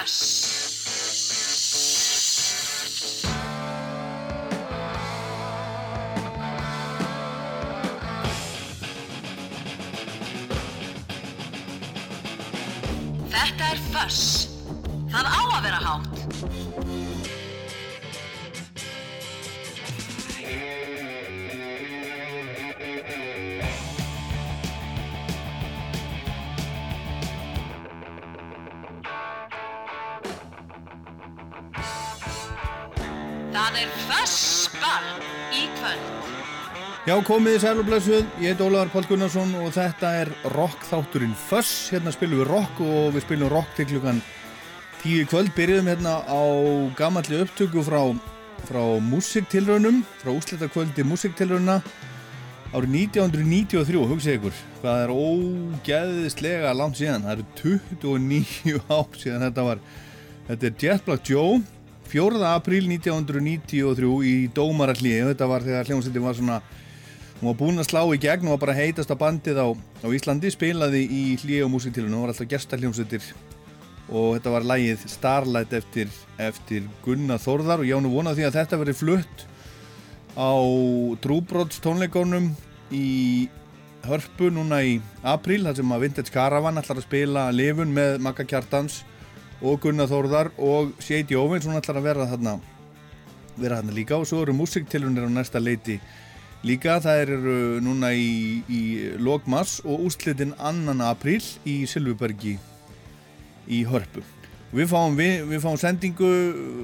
Þetta er Fuss. Það á að vera hátt. Það Fössball í kvöld. Já, komið í sælublesuð, ég heit Ólaður Pál Gunnarsson og þetta er rock þátturinn Föss. Hérna spilum við rock og við spilum rock til klukkan tíu kvöld. Byrjuðum hérna á gamalli upptöku frá, frá músiktilraunum, frá úsletakvöldi músiktilrauna árið 1993, hugsið ykkur. Hvað er ógeðislega langt síðan, það eru 29 ár síðan þetta var. Þetta er Jet Black Joe 4. apríl 1993 í Dómarallíu, þetta var þegar hljómsveitin var svona, hún var búin að slá í gegn og var bara heitast að bandið á, á Íslandi, spilaði í hlíu og músiktilunum, hún var alltaf gestarhljómsveitir og þetta var lægið Starlight eftir, eftir Gunnar Þórðar og ég án og vonað því að þetta verið flutt á Trúbrods tónleikonum í Hörpu núna í apríl, þar sem að Vintage Caravan ætlar að spila lifun með Magga Kjartans og Gunnar Þórðar og Shady Owens hún ætlar að vera þarna vera þarna líka. Og svo eru músiktilunir á næsta leiti líka. Það eru núna í, í logmass og úslitin annan apríl í Silvubergi í Hörpu. Við fáum, við, við fáum sendingu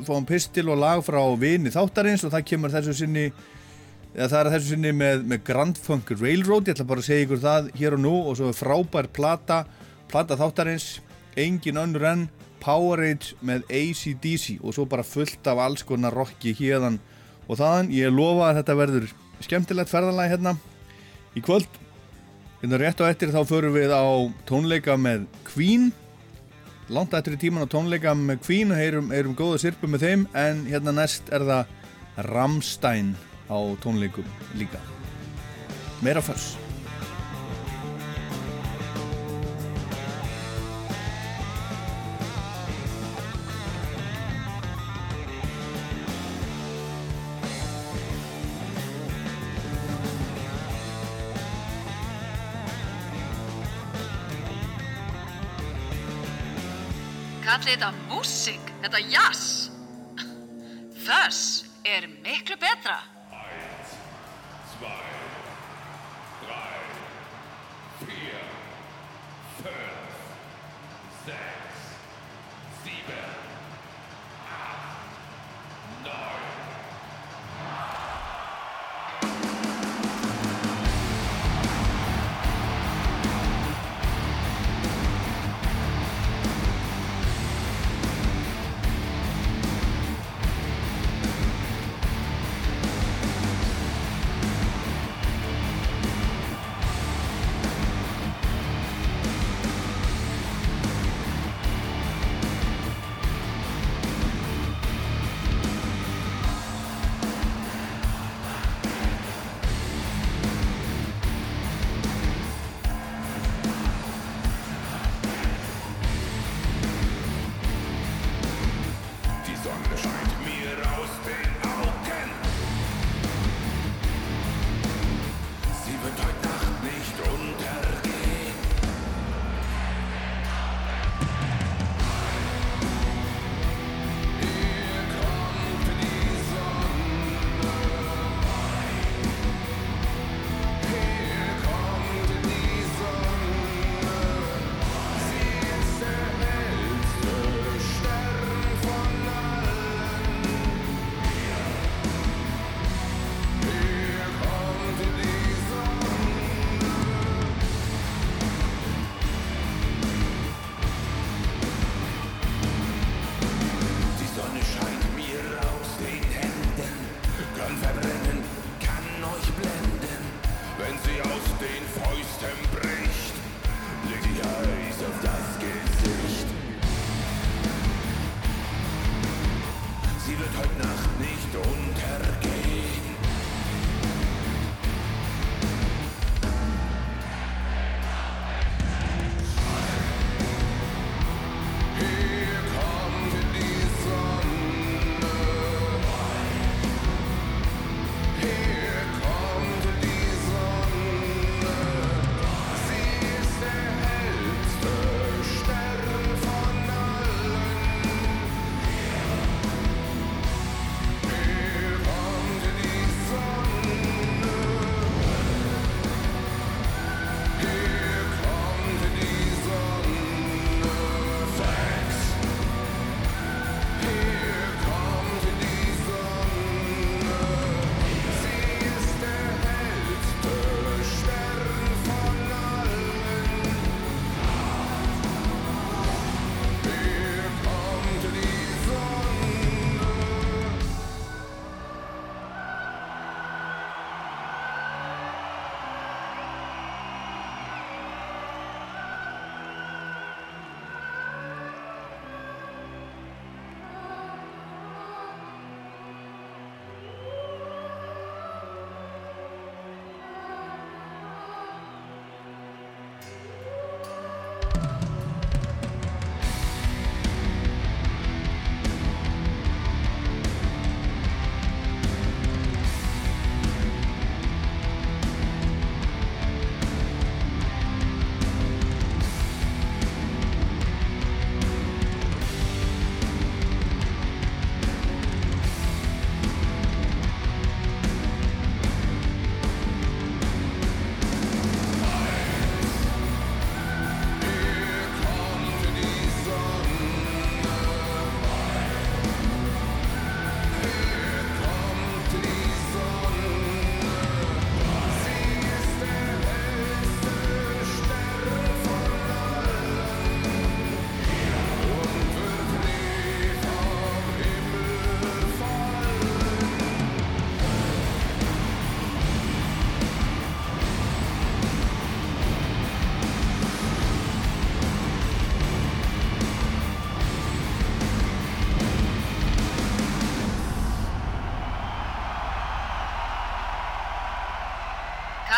fáum pistil og lag frá vini þáttarins og það kemur þessu sinni eða það er þessu sinni með, með Grand Funk Railroad, ég ætla bara að segja ykkur það hér og nú og svo er frábær plata plata þáttarins, engin önnur enn Powerade með ACDC og svo bara fullt af alls konar rocki hérðan og þaðan. Ég lofa að þetta verður skemmtilegt ferðalagi hérna. Í kvöld hérna rétt á eftir þá förum við á tónleika með Queen. Langt eftir í tíman á tónleika með Queen og heyrum, heyrum góða sirpu með þeim en hérna næst er það Rammstein á tónleikum líka. Meira fyrst Kallið þetta músík, þetta jazz. Föss er miklu betra. zwei, drei, vier, fünf, sechs,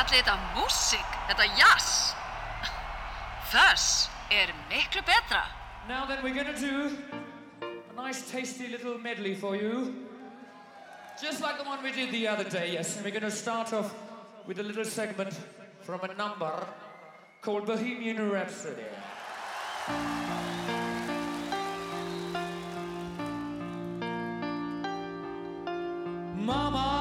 þetta músík, þetta jazz. Þess er miklu betra. Now then we're gonna do a nice tasty little medley for you. Just like the one we did the other day, yes. And we're gonna start off with a little segment from a number called Bohemian Rhapsody. Mama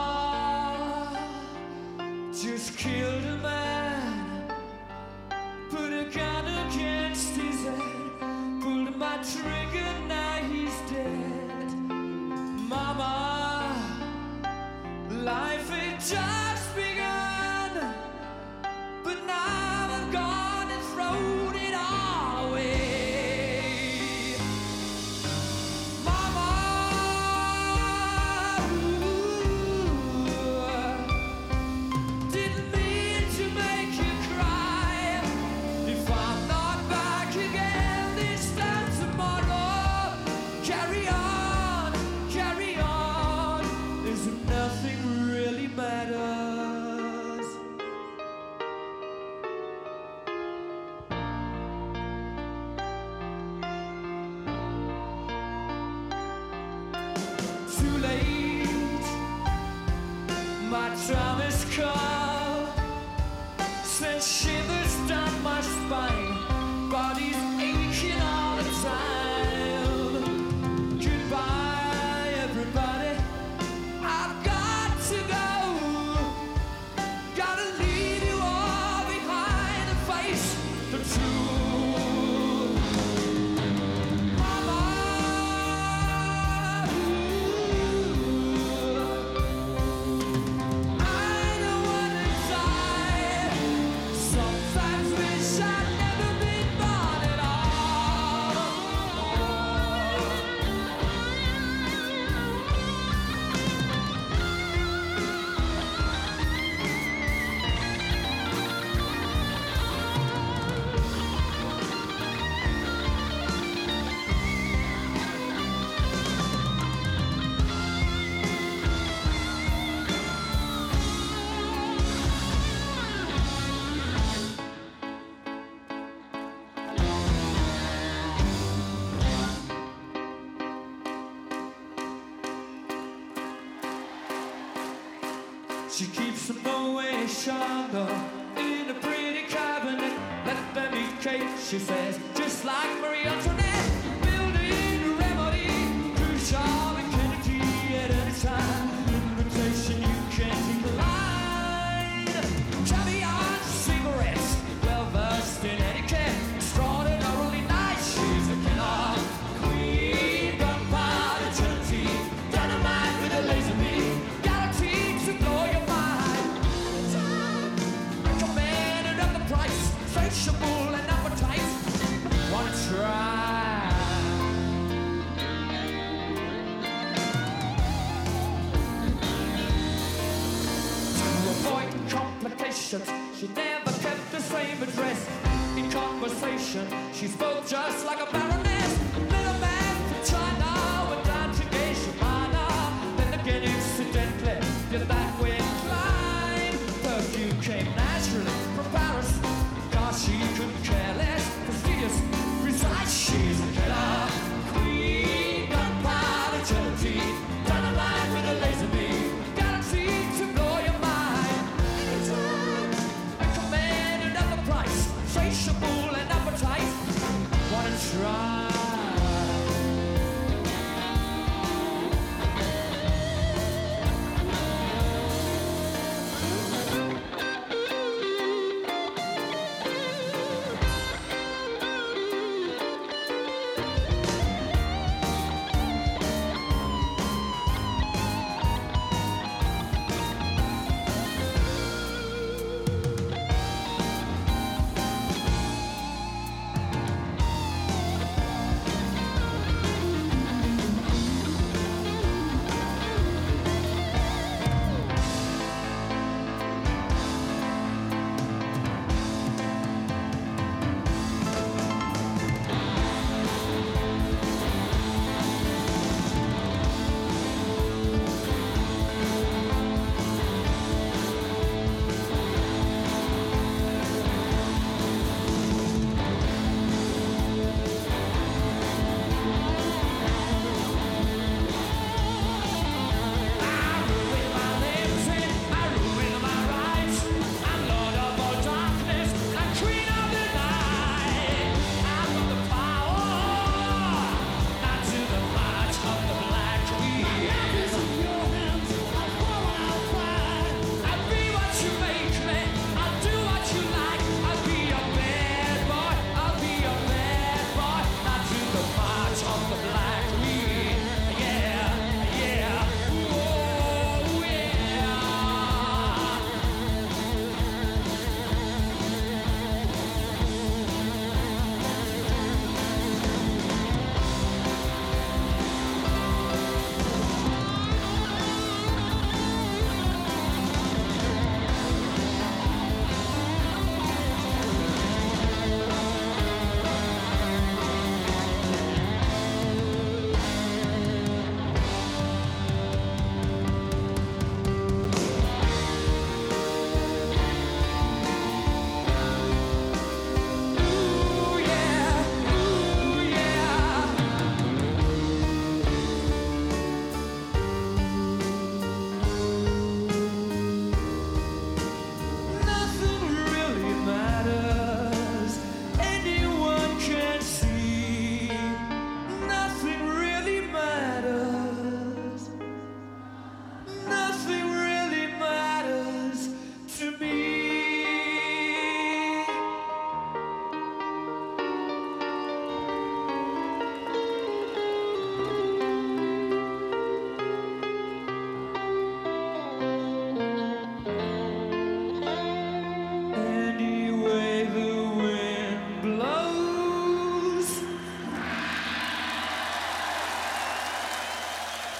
she says, just like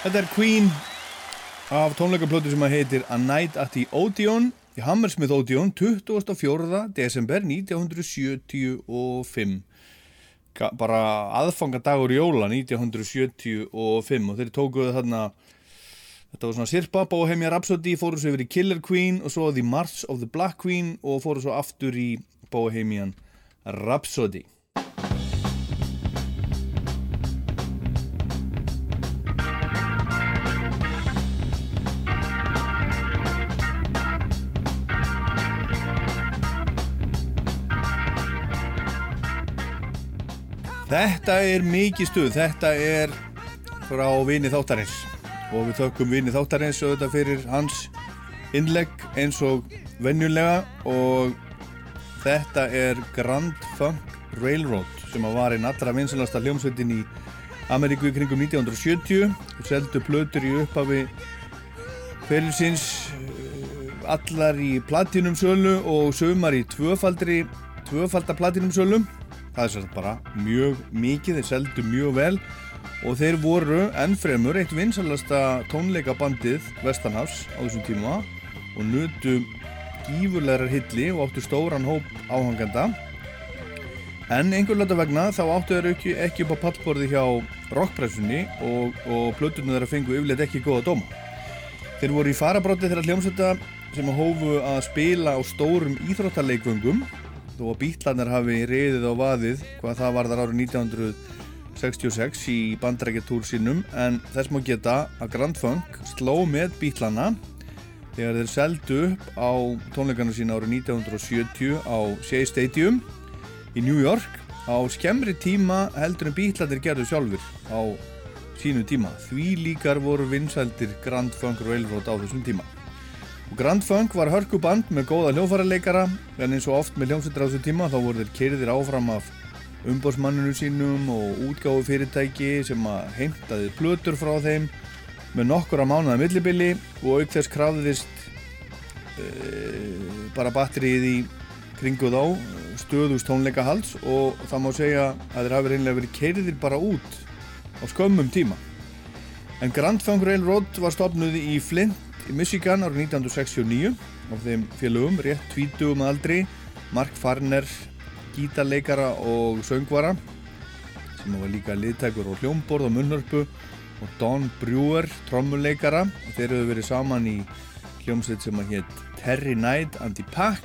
Þetta er Queen af tónleikaplötu sem að heitir A Night at the Odeon í Hammersmith Odeon 24. desember 1975 Ga- bara aðfangadagur jóla 1975 og þeir tókuðu þarna þetta var svona sirpa, Bohemia Rhapsody fóru svo yfir í Killer Queen og svo The March of the Black Queen og fóru svo aftur í Bohemian Rhapsody Þetta er mikið stuð, þetta er frá vini þáttarins. Og við þökkum vini þáttarins auðvitað fyrir hans innlegg eins og venjulega. Og þetta er Grand Funk Railroad sem að var einn allra vinsalasta hljómsveitin í Ameríku í kringum 1970 og seldu plötur í upphafi fyrirsins allar í platinum sölu og sömar í tvöfaldri tvöfalda platinum sölum það er sérst bara mjög mikið þeir seldu mjög vel og þeir voru ennfremur eitt vinsalasta tónleikabandið Vestanhafs á þessum tíma og nutu gífurlegar hilli og áttu stóran hóp áhangenda. En einhver löta vegna þá áttu þeir ekki, ekki upp á pallborði hjá rockpressunni og, og plötunum þeirra fengu yfirleitt ekki góða dóma. Þeir voru í farabróti þeirra hljómsveita sem hófu að spila á stórum íþróttaleikvöngum að bítlarnir hafi reyðið á vaðið hvað það var þar árið 1966 í bandrækjatúr sínum en þess má geta að Grand Funk sló með bítlarna þegar þeir seldu upp á tónleikana sína árið 1970 á Shea Stadium í New York á skemmri tíma heldur en bítlarnir gerðu sjálfur á sínu tíma. Því líkar voru vinsældir Grand Funk Railroad á þessum tíma. Og Grand Funk var hörkuband með góða hljófaraleikara en eins og oft með hljómsveitir á þessu tíma þá voru þeir keiriðir áfram af umbósmanninu sínum og útgáfu fyrirtæki sem að heimtaði plötur frá þeim með nokkura mánuða millibili og auk þess krafðist e, bara batterið í kringu þá stöðust tónleikahalds og það má segja að þeir hafi reynilega verið keiriðir bara út á skömmum tíma. En Grand Funk Railroad var stopnuð í Flint í Michigan árið 1969 af þeim félögum, rétt tvítugum að aldri Mark Farner gítarleikara og söngvara sem var líka liðtækur og hljómborð og munnhörpu og Don Brewer trommuleikara. Og þeir eru verið saman í hljómsveit sem að hétt Terry Knight and the Pack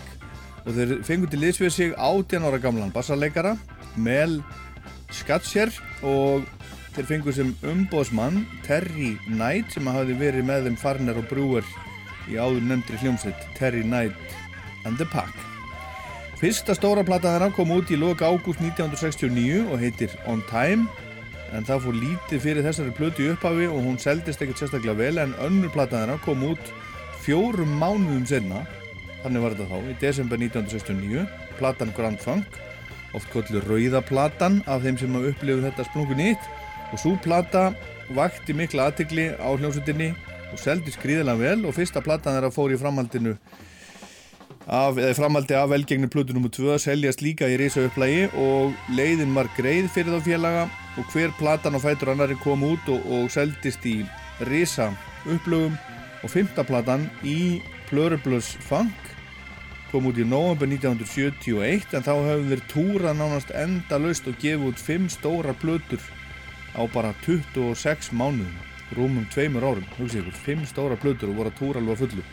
og þeir fengur til liðsvið sig 18 ára gamlan bassarleikara Mel Scatcher og þeir fengur sem umbóðsmann Terry Knight sem hafi verið með þeim Farner og Brewer í áður nefndri hljómsveit Terry Knight and the Pack. Fyrsta stóra plata þeirra kom út í loka ágúst 1969 og heitir On Time en það fór lítið fyrir þessari plötu upphafi og hún seldist ekkert sérstaklega vel en önnur plata þeirra kom út fjórum mánuðum senna þannig var þetta þá, í desember 1969 platan Grand Funk oft kollu Rauðaplatan af þeim sem hafa upplifið þetta splungu nýtt og svo plata vakti mikla aðtegli á hljómsveitinni og seldi skrýðilega vel og fyrsta platan þeirra fór í framhaldinu af, eða framhaldi af velgengni plötu nr. 2 seljast líka í reysa upplægi og leiðin var greið fyrir þá félaga og hver platan og fætur annari kom út og, og seldist í reysa upplögum og fymta platan í Pluribus Funk kom út í november 1971 en þá höfum þeir túra nánast enda laust og gefið út fimm stóra plötur á bara 26 mánuðum rúmum tveimur árum, hugsið ykkur, fimm stóra plötur og voru að túra alveg fullu.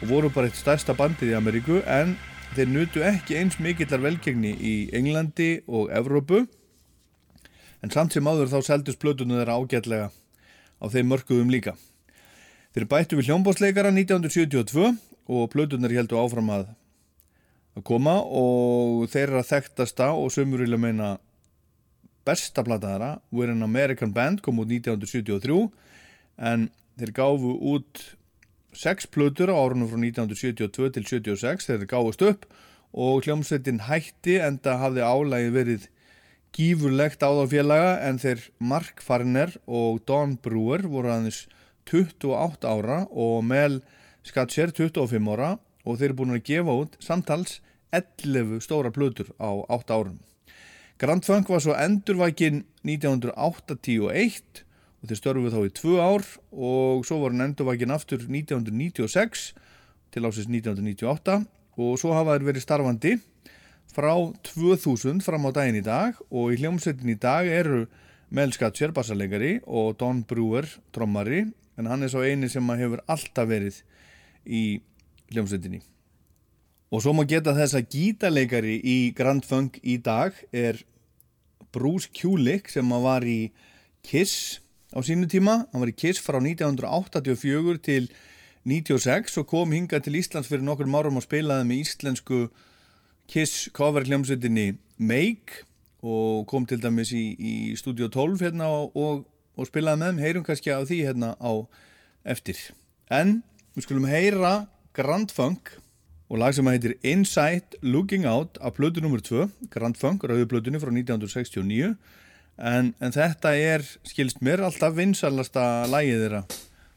Og voru bara eitt stærsta bandið í Ameríku en þeir nutu ekki eins mikillar velgengni í Englandi og Evrópu. En samt sem áður þá seldust plötunum þeirra ágætlega á þeim mörkuðum líka. Þeir bættu við hljómbásleikara 1972 og plötunar heldur áfram að koma og þeirra þekktasta og sömurilega meina besta plata þeirra We're an American Band kom út 1973 en þeir gáfu út sex plötur á árunum frá 1972 til 76 þegar þeir gáðust upp og hljómsveitin hætti en það hafði álægi verið gífurlegt á þá félaga en þeir Mark Farner og Don Brewer voru aðeins 28 ára og Mel Scatcher 25 ára og þeir eru búin að gefa út samtals 11 stóra plötur á 8 árum. Grand Funk var svo endurvækin 1981 og þeir störfuð þá í tvö ár og svo var hann endurvækin aftur 1996 til ásins 1998 og svo hafa þeir verið starfandi frá 2000 fram á daginn í dag og í hljómsveitin í dag eru Mel Skatcher, bassarleikari og Don Brewer, trommari en hann er svo eini sem hefur alltaf verið í hljómsveitinni og svo má geta þess að gítarleikari í Grand Funk í dag er Bruce Kulick sem var í Kiss á sínu tíma, hann var í Kiss frá 1984 til 96 og kom hinga til Íslands fyrir nokkur árum og spilaði með íslensku Kiss cover hljómsveitinni Make og kom til dæmis í, í Studio 12 hérna og, og, spilaði með þeim, heyrum kannski á því hérna á eftir. En við skulum heyra Grand Funk og lag sem heitir Inside Looking Out af blödu nr. 2, Grand Funk, rauðblödunni frá 1969 en, en þetta er, skilst mér, alltaf vinsalasta lagið þeirra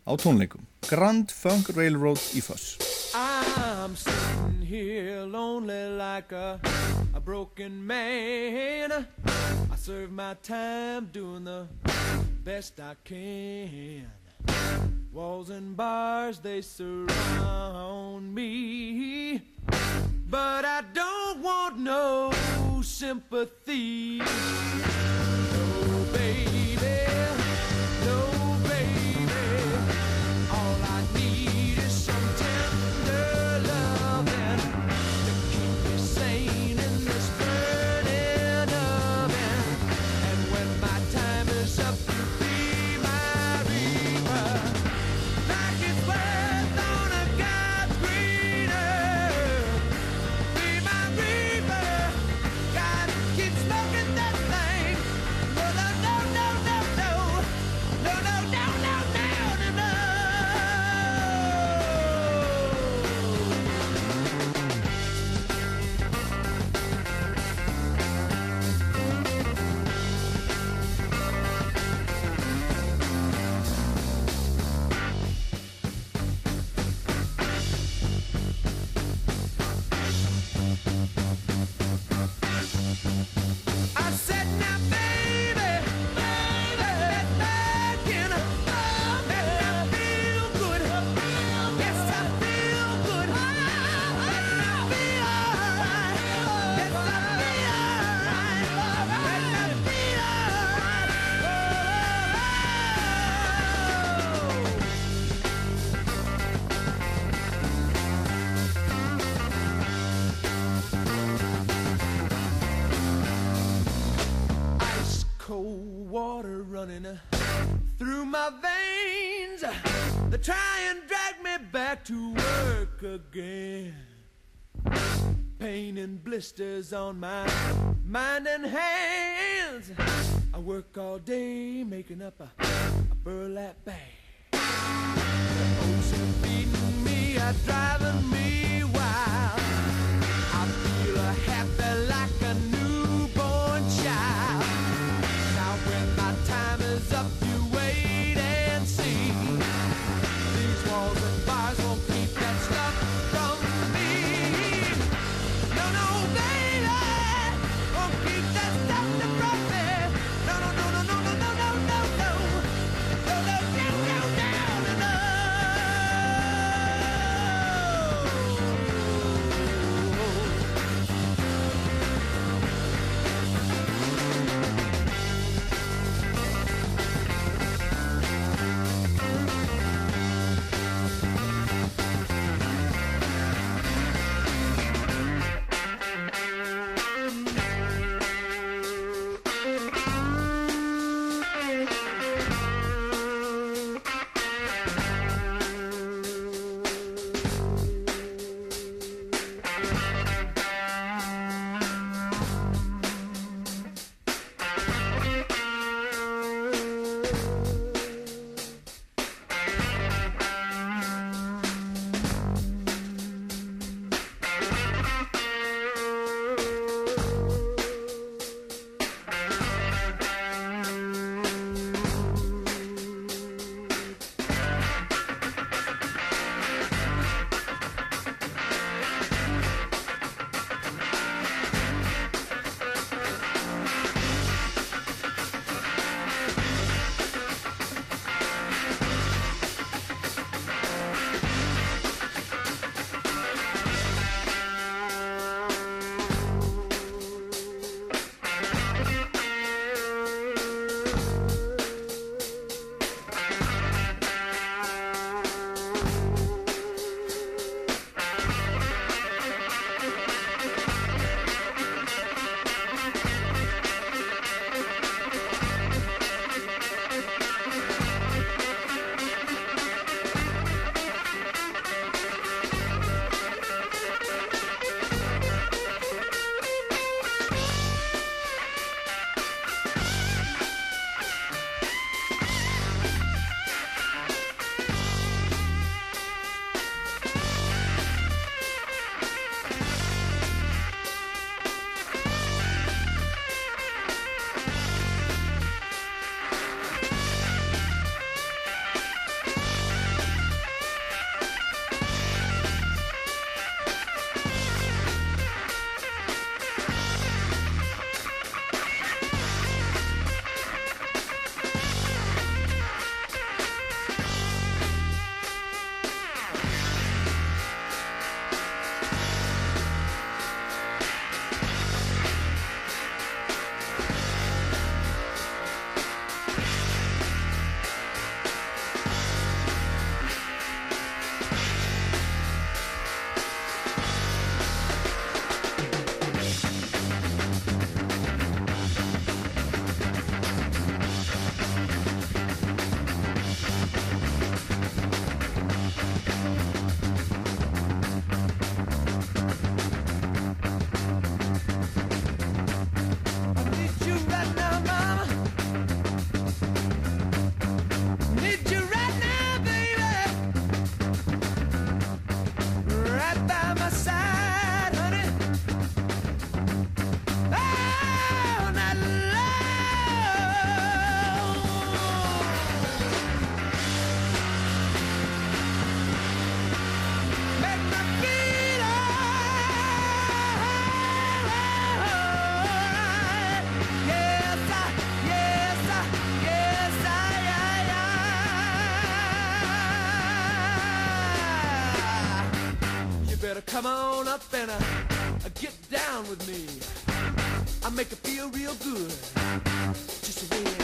á tónleikum. Grand Funk Railroad í Foss. I'm sitting here lonely like a, a broken man. I serve my time doing the best I can. Walls and bars, they surround me. But I don't want no sympathy. No, baby. Running uh, through my veins. They try and drag me back to work again. Pain and blisters on my mind and hands. I work all day making up a, a burlap bag. The ocean beating me, are driving me come on up and uh, get down with me. I make it feel real good. Just wait and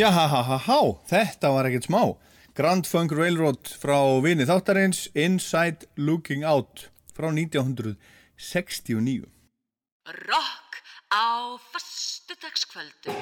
Já, ha, ha, ha, ha, þetta var ekkert smá. Grand Funk Railroad frá vini þáttarins Inside Looking Out frá 1969. Rock á föstudagskvöldu.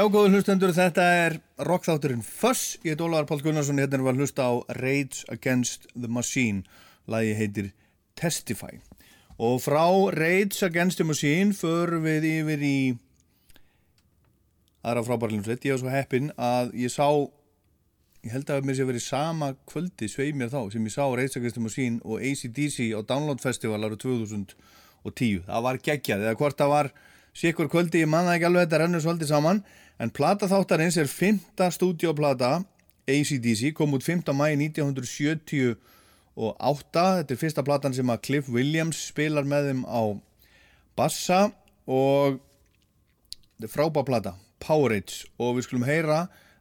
Já, góður hlustendur, þetta er rockþátturinn Fuss. Ég heit Ólaður Pál Gunnarsson, hérna var hlusta á Rage Against the Machine. Lagi heitir Testify. Og frá Rage Against the Machine förum við yfir í aðra frábærlinsveit. Ég var svo heppinn að ég sá, ég held að mér sé verið sama kvöldi sveið mér þá, sem ég sá Rage Against the Machine og ACDC á Download Festival ára 2010. Það var geggjað, eða hvort það var Sikkur kvöldi, ég manna ekki alveg þetta rennur svolítið saman en plata þáttarins er 5. stúdioplata ACDC, kom út 5. mæi 1978 þetta er fyrsta platan sem að Cliff Williams spilar með þeim á bassa og þetta er frábá plata Powerage og við skulum heyra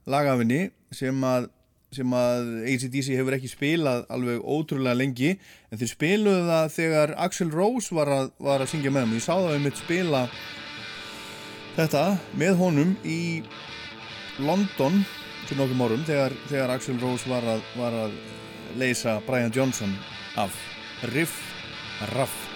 lagafinni sem að sem að ACDC hefur ekki spilað alveg ótrúlega lengi en þeir spiluðu það þegar Axl Rose var að, var að syngja með þeim ég sá það um mitt spila þetta með honum í London fyrir nokkrum árum þegar, þegar Axl Rose var að, var að leysa Brian Johnson af Riff Raff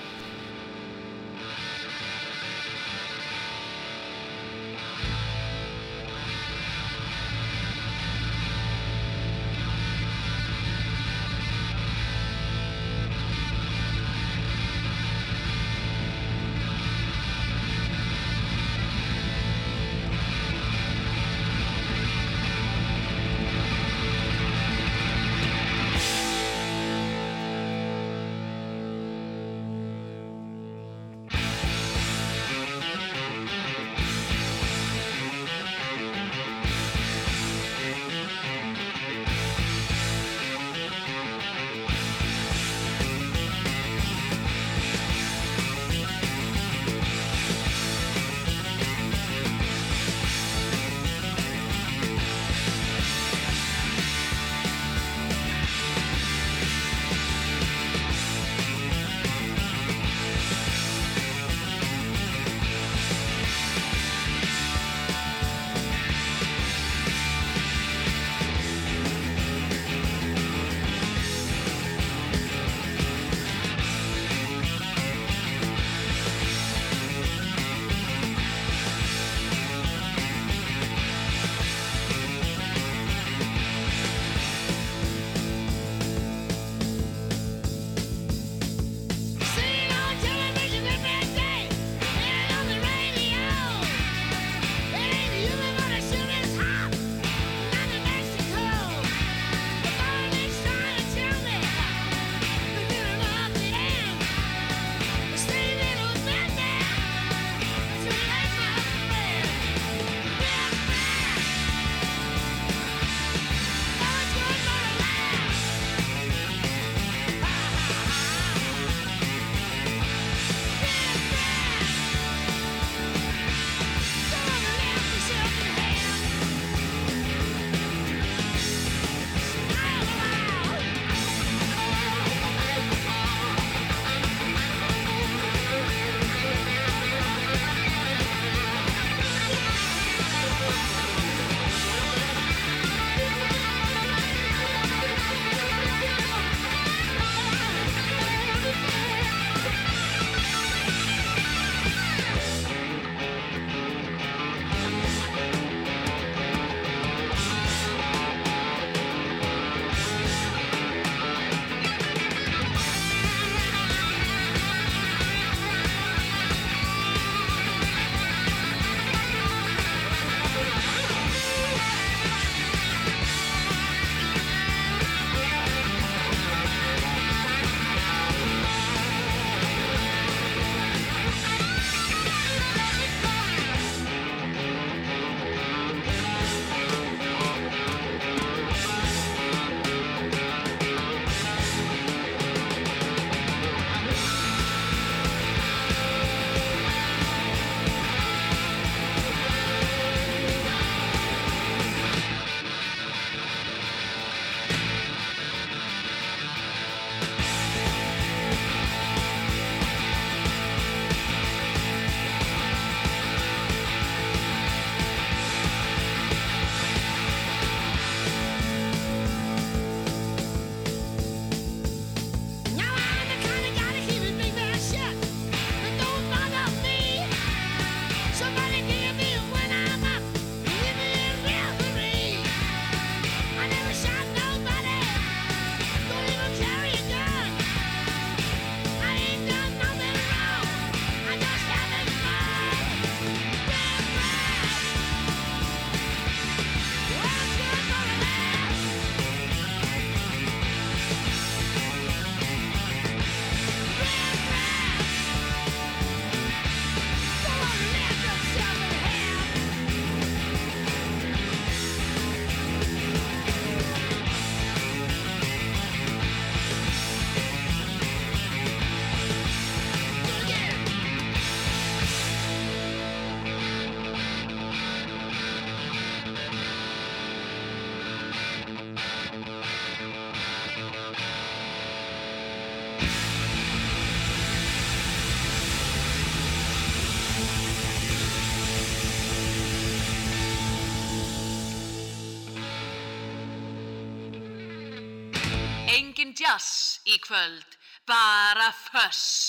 í kvöld, bara föss.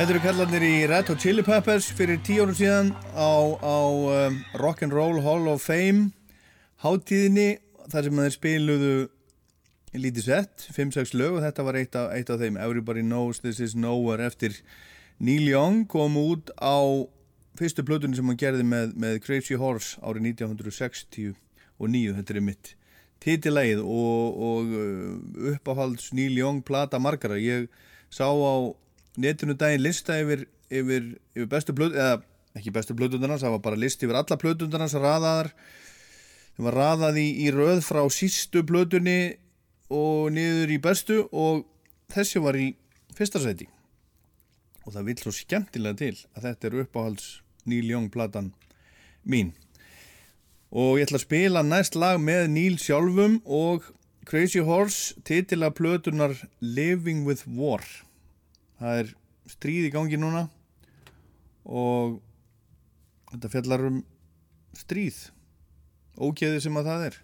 Þetta eru kallarnir í Red Hot Chili Peppers fyrir tíu árum síðan á, á um, Rock'n'Roll Hall of Fame hátíðinni þar sem þeir spiluðu lítið sett, 5-6 lög og þetta var eitt af, eitt af þeim. Everybody Knows This Is Nowhere eftir Neil Young kom út á fyrstu plötunni sem hann gerði með, með Crazy Horse árið 1969 þetta er mitt titilægið og, og uh, uppáhalds Neil Young plata margara ég sá á netinu daginn lista yfir, yfir, yfir bestu plötu eða ekki bestu plötundarnas, það var bara list yfir alla plötundarnas raðaðar það var raðað í, í röð frá sístu plötunni og niður í bestu og þessi var í fyrsta seti og það vil svo skemmtilega til að þetta er uppáhalds Neil Young platan mín. Og ég ætla að spila næst lag með Neil sjálfum og Crazy Horse titila plötunar Living with War það er stríð í gangi núna og þetta fjallar um stríð ógeði sem að það er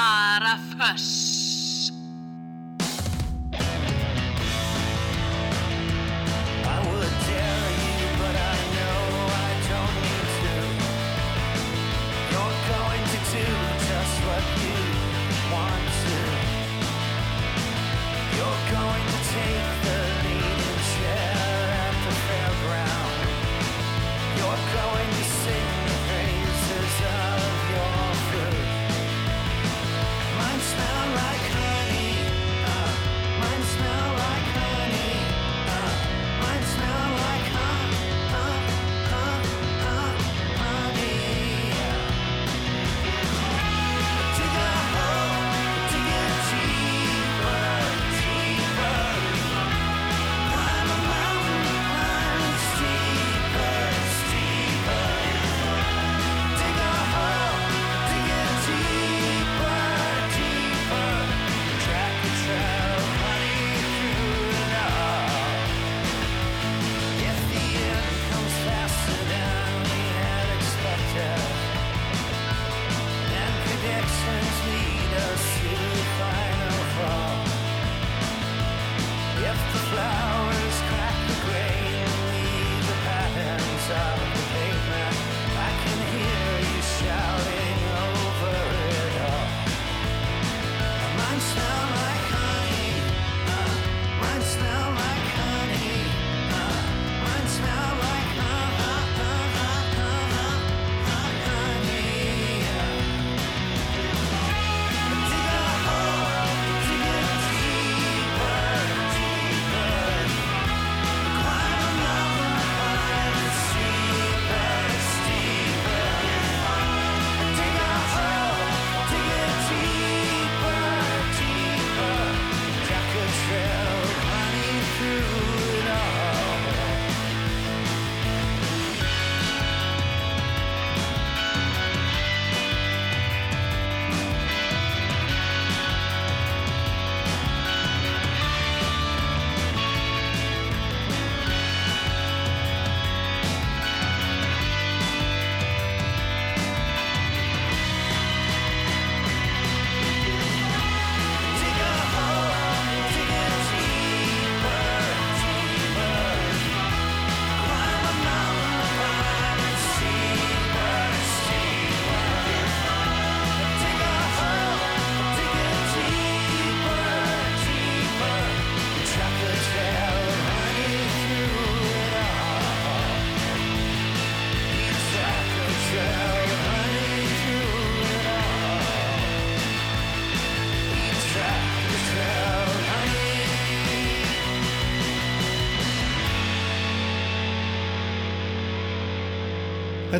bara föss.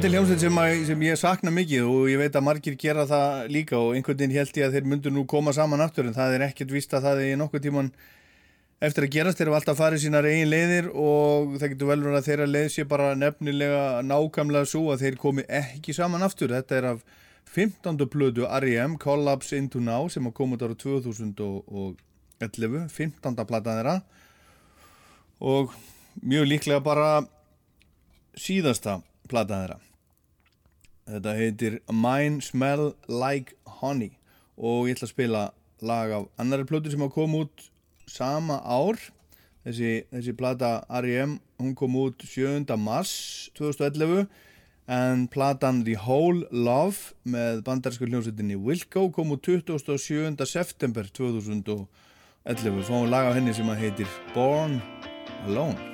Þetta er hljómsveit sem, sem ég sakna mikið og ég veit að margir gera það líka og einhvern veginn held ég að þeir myndu nú koma saman aftur en það er ekkert víst að það er nokkuð tíman eftir að gerast þeir eru alltaf farið sínar eigin leiðir og það getur vel verið að þeirra leið sé bara nefnilega nákvæmlega svo að þeir komi ekki saman aftur. Þetta er af 15. plödu R.E.M. Collapse Into Now sem að koma út ára 2011, 15. platan þeirra og mjög líklega bara síðasta platan þeirra. Þetta heitir Mine Smell Like Honey og ég ætla að spila lag af annari plötu sem að koma út sama ár. Þessi, þessi plata R.E.M. hún kom út 7. mars 2011 en platan The Whole Love með bandarsku hljómsveitinni Wilco kom út 27. september 2011. Fáum lag af henni sem heitir Born Alone.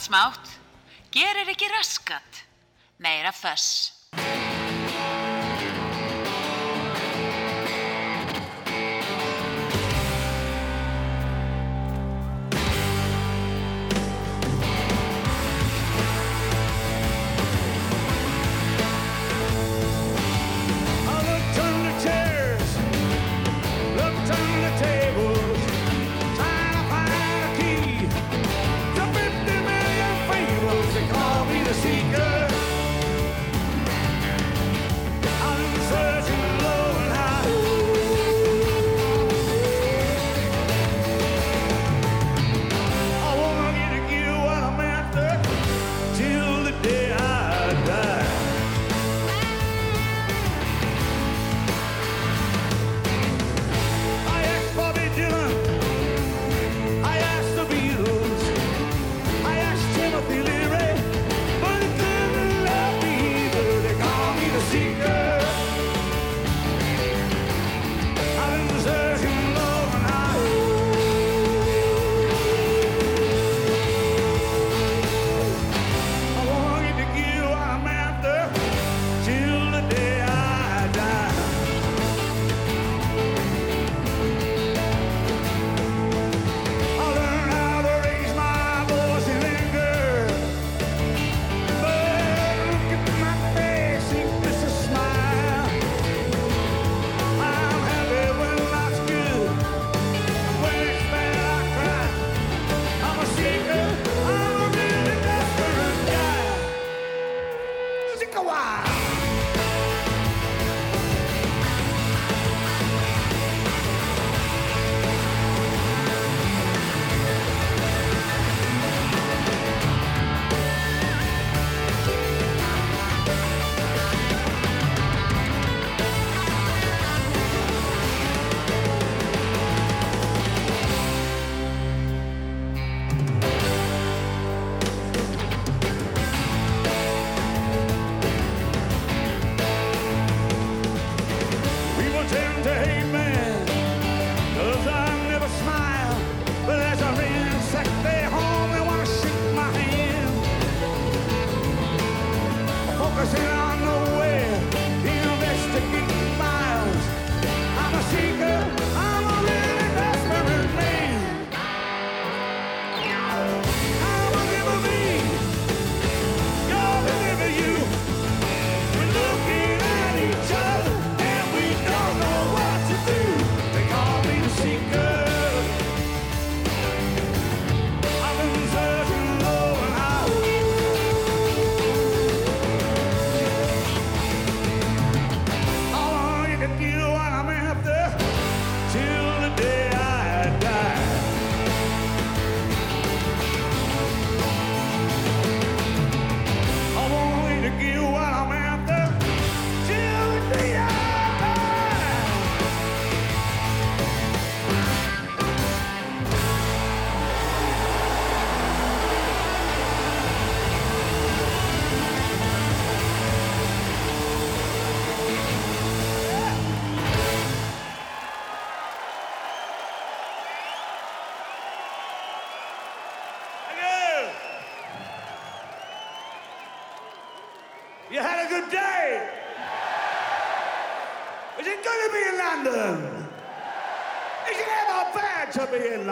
Margt smátt, gerir ekki raskat, meira föss.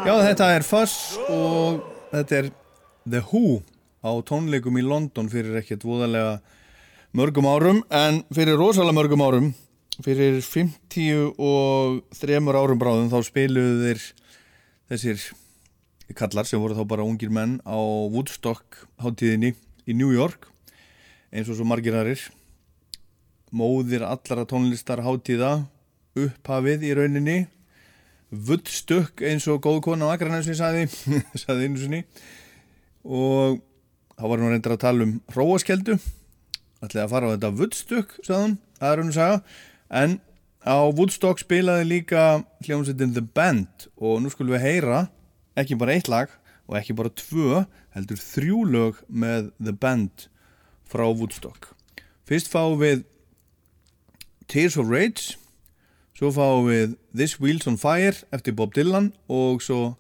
Já, þetta er Fuss og þetta er The Who á tónleikum í London fyrir ekkert voðalega mörgum árum en fyrir rosalega mörgum árum fyrir 50 og þremur árum bráðum þá spiluðu þeir þessir kallar sem voru þá bara ungir menn á Woodstock hátíðinni í New York eins og svo margir aðrir. Móðir allara tónlistar hátíða upphafið í rauninni Woodstock eins og góð kona á Akranesi saði, saði einu sinni. Og þá var hún reyndir að tala um hróaskeldu. Ætlaði að fara á þetta Woodstock sagði hún, það er hún að saga. En á Woodstock spilaði líka hljómsveitin The Band. Og nú skulum við heyra ekki bara eitt lag og ekki bara tvö heldur þrjú lög með The Band frá Woodstock. Fyrst fáum við Tears of Rage Svo fáum við This Wheels on Fire eftir Bob Dylan og svo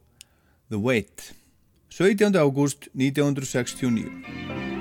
The Wait. 17. ágúst 1969.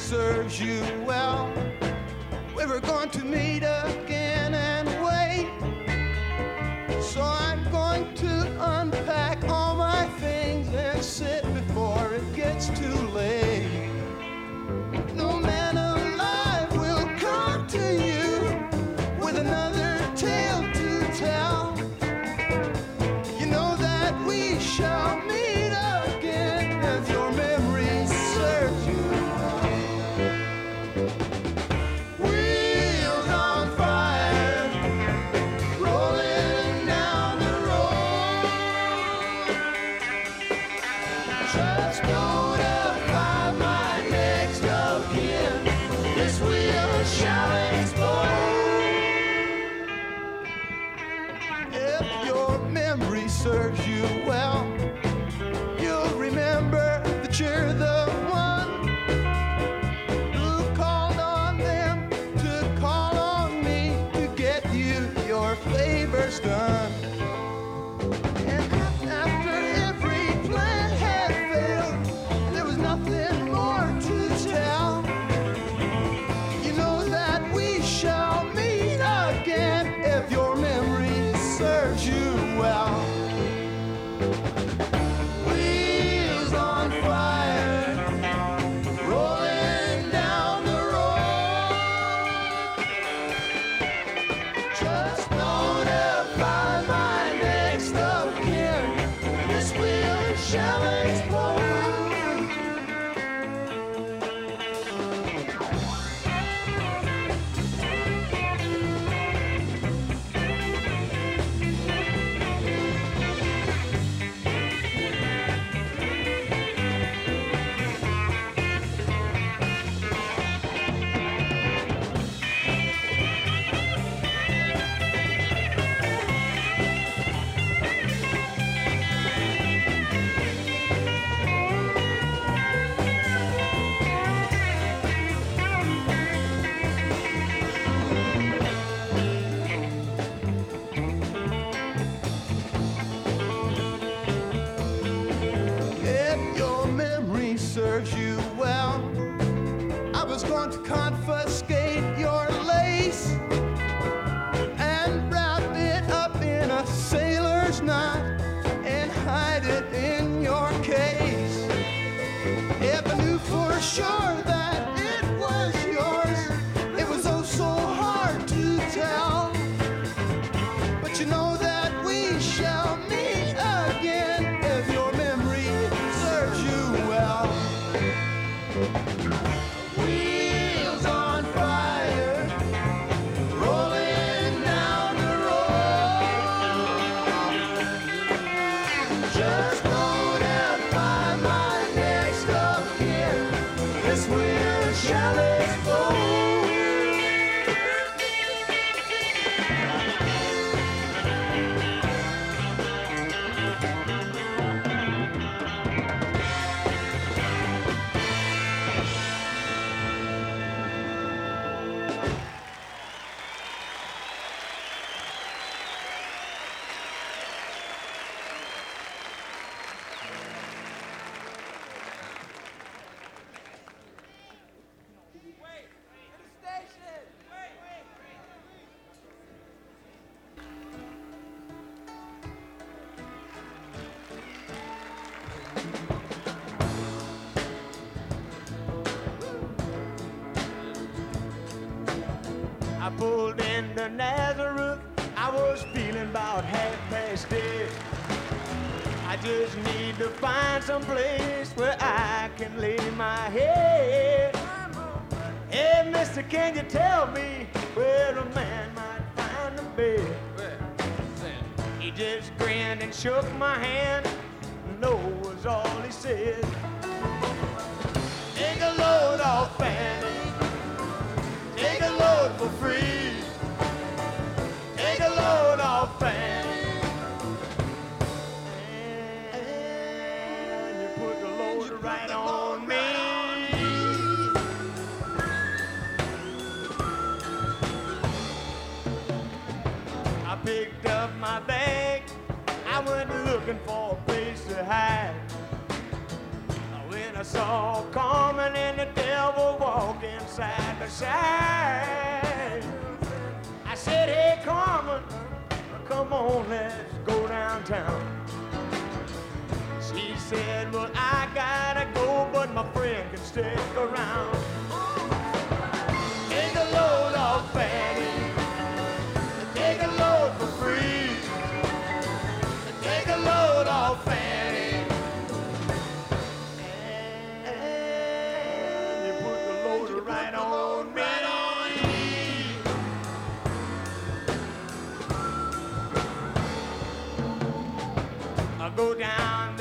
Serves you well, we were going to meet again into Nazareth. I was feeling about half past dead. I just need to find some place where I can lay my head. Hey, mister, can you tell me where a man might find a bed? He just grinned and shook my hand. Picked up my bag. I went looking for a place to hide. When I saw Carmen and the devil walk side by side, I said, Hey, Carmen, come on, let's go downtown. She said, Well, I gotta go, but my friend can stick around.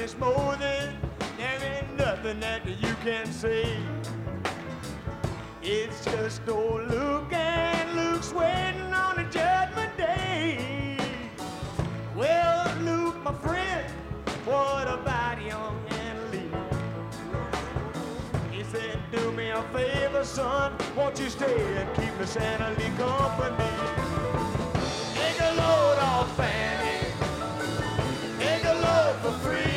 Down this morning, there ain't nothing that you can see. It's just old Luke and Luke's waiting on a judgment day. Well, Luke, my friend, what about young and Lee? He said, do me a favor, son, won't you stay and keep Miss Anna Lee company? Take a load off, Fanny. Take a load for free.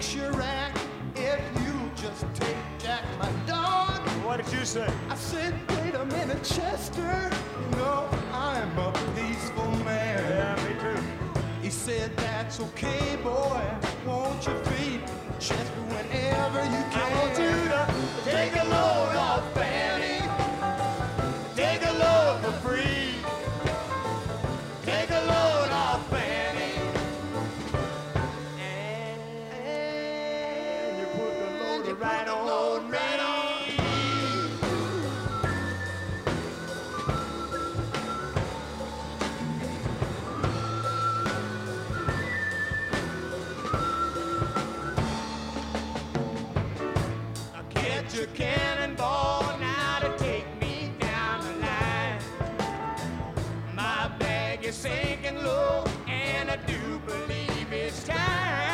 Fix act if you just take Jack, my dog. What did you say? I said, wait a minute, Chester. You know, I'm a peaceful man. Yeah, me too. He said, that's okay, boy. Won't you feed Chester whenever you can? I want you to take a load off, Fanny. time.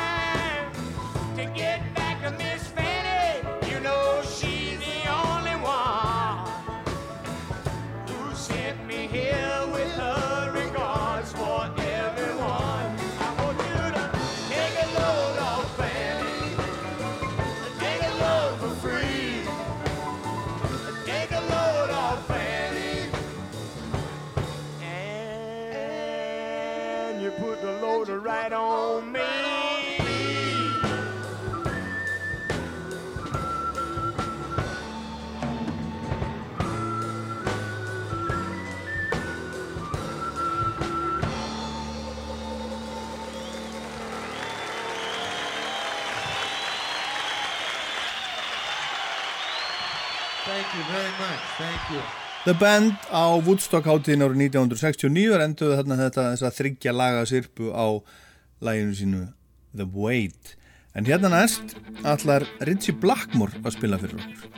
The Band á Woodstock hátíðin árið 1969 er enduðu þarna þetta þess að þryggja laga sirpu á læginu sínu The Wait. En hérna næst allar Ritchie Blackmore að spila fyrir okkur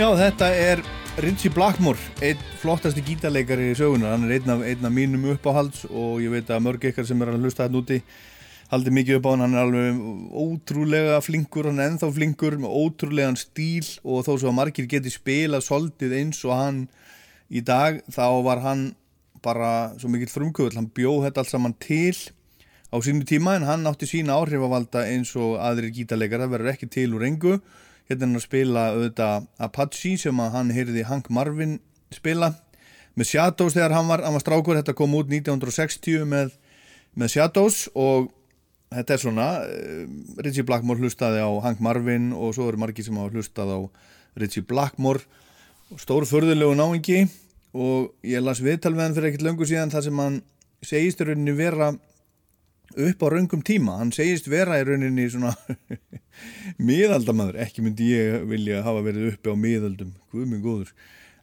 Já, þetta er Ritchie Blackmore, einn flottasti gítarleikari í sögunar, hann er einn af, einn af mínum uppáhalds og ég veit að mörg ykkar sem er að hlusta þetta úti haldi mikið upp á hann, hann er alveg ótrúlega flinkur, hann er ennþá flinkur með ótrúlegan stíl og þó svo að margir geti spilað soldið eins og hann í dag, þá var hann bara svo mikill frumkvöld, hann bjóð þetta allt saman til á sínu tíma en hann átti sína áhrifavalda eins og aðrir gítarleikar, það verður ekki til úr engu hérna er hann að spila auðvitað Apache sem að hann heyrði Hank Marvin spila með Shadows þegar hann var, hann var strákur, þetta kom út 1960 með, með Shadows og þetta er svona uh, Ritchie Blackmore hlustaði á Hank Marvin og svo eru margir sem hafa hlustað á Ritchie Blackmore. Stór förðulegu náingi og ég las viðtal við hann fyrir ekkert löngu síðan þar sem hann segist í rauninni vera upp á raungum tíma, hann segist vera í rauninni svona miðaldamaður, ekki myndi ég vilja hafa verið uppi á miðaldum, minn góður.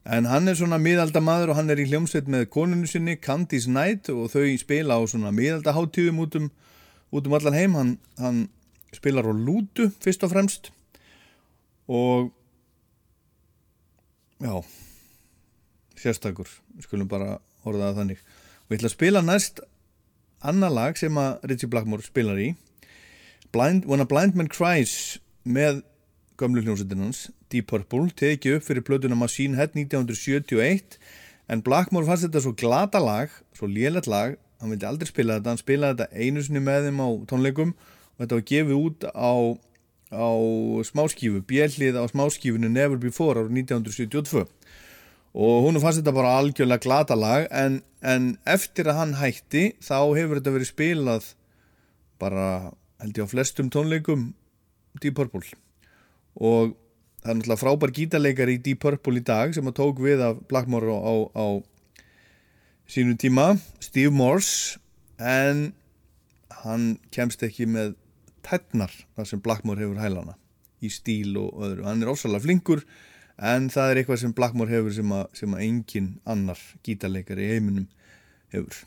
En hann er svona miðaldamaður og hann er í hljómsveit með konunu sinni, Candice Knight og þau spila á svona miðaldaháttíðum út um, út um allan heim. Hann, hann spilar á lútu fyrst og fremst. Og já, sérstakur, skulum bara það þannig. Og ég ætla að spila næst annar lag sem að Ritchie Blackmore spilar í. Blind, When a Blind Man Cries með gömlu hljómsveitin hans Deep Purple, tekið upp fyrir plötuna Machine Head 1971 en Blackmore fannst þetta svo glata lag svo lélætt lag, hann vildi aldrei spila þetta hann spilaði þetta einu sinni með þeim á tónleikum og þetta var gefið út á, á smáskífu bjellið á smáskífunu Never Before árið 1972 og hún fannst þetta bara algjörlega glata lag en, en eftir að hann hætti þá hefur þetta verið spilað bara held ég á flestum tónleikum Deep Purple. Og það er náttúrulega frábær gítarleikar í Deep Purple í dag sem að tók við af Blackmore á, á, á sínu tíma Steve Morse en hann kemst ekki með tætnar þar sem Blackmore hefur hælana í stíl og öðru, hann er ósalega flinkur en það er eitthvað sem Blackmore hefur sem að, sem að engin annar gítarleikar í heiminum hefur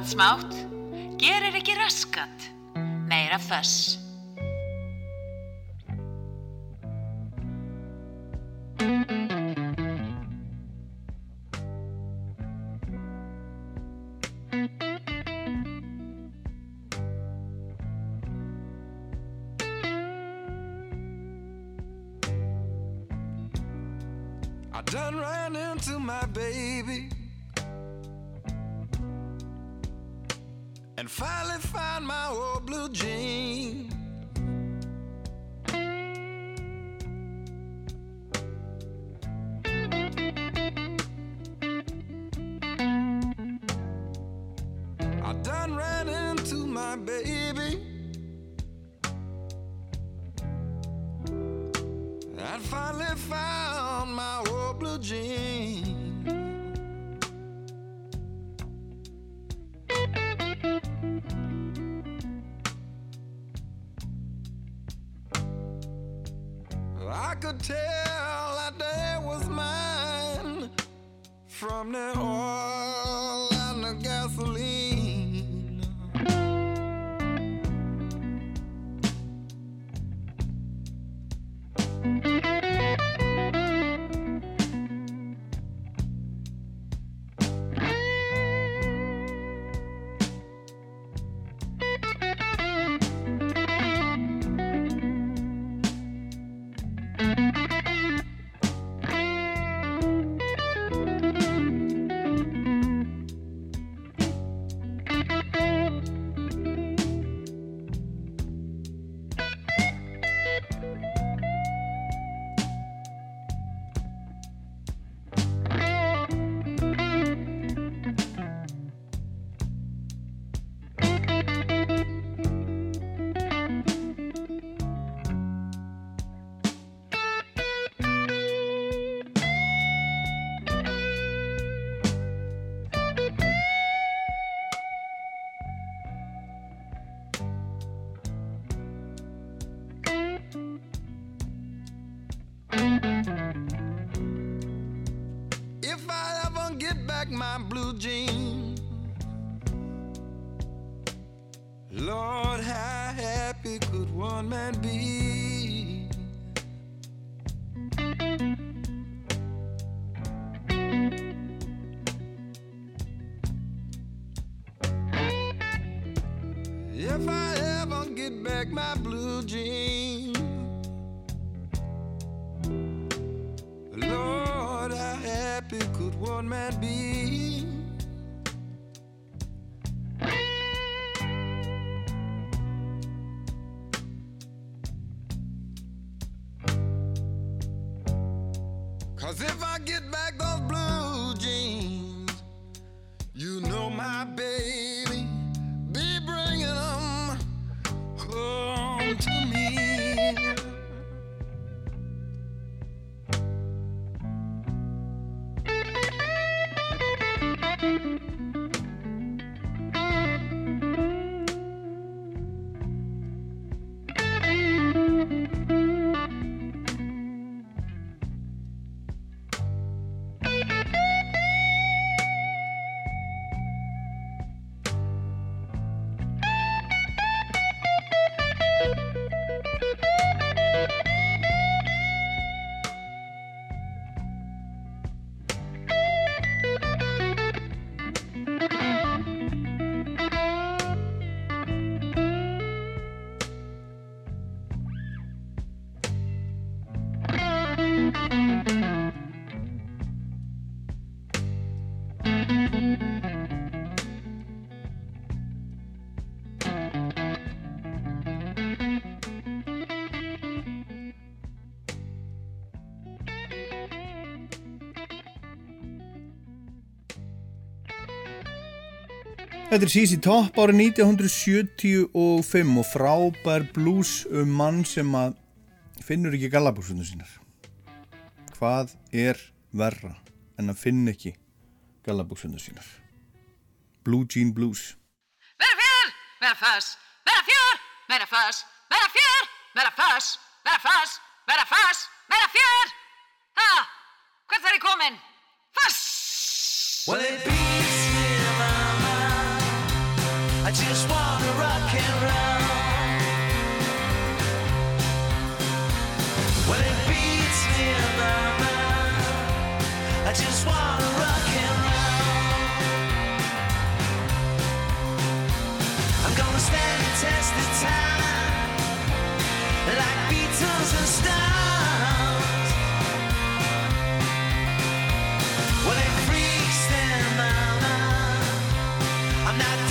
Margt smátt, gerir ekki raskat, meira föss. I could tell that day was mine from the oil Þetta er CC Top árið 1975 og frábær blues um mann sem að finnur ekki gallabúsunum sínar. Hvað er verra en að finna ekki gallabúsunum sínar? Blue Jean Blues. Meira fjör, meira föss, meira fjör, meira föss, meira fjör, meira föss, meira föss, meira föss, meira fjör. Ha, hvert er ég komin? Föss! I just want to rock and roll. Well, it beats me, mama. I just want to rock and roll. I'm gonna spend testy times like Beatles and Stones. Well, it freaks them, mama. I'm not.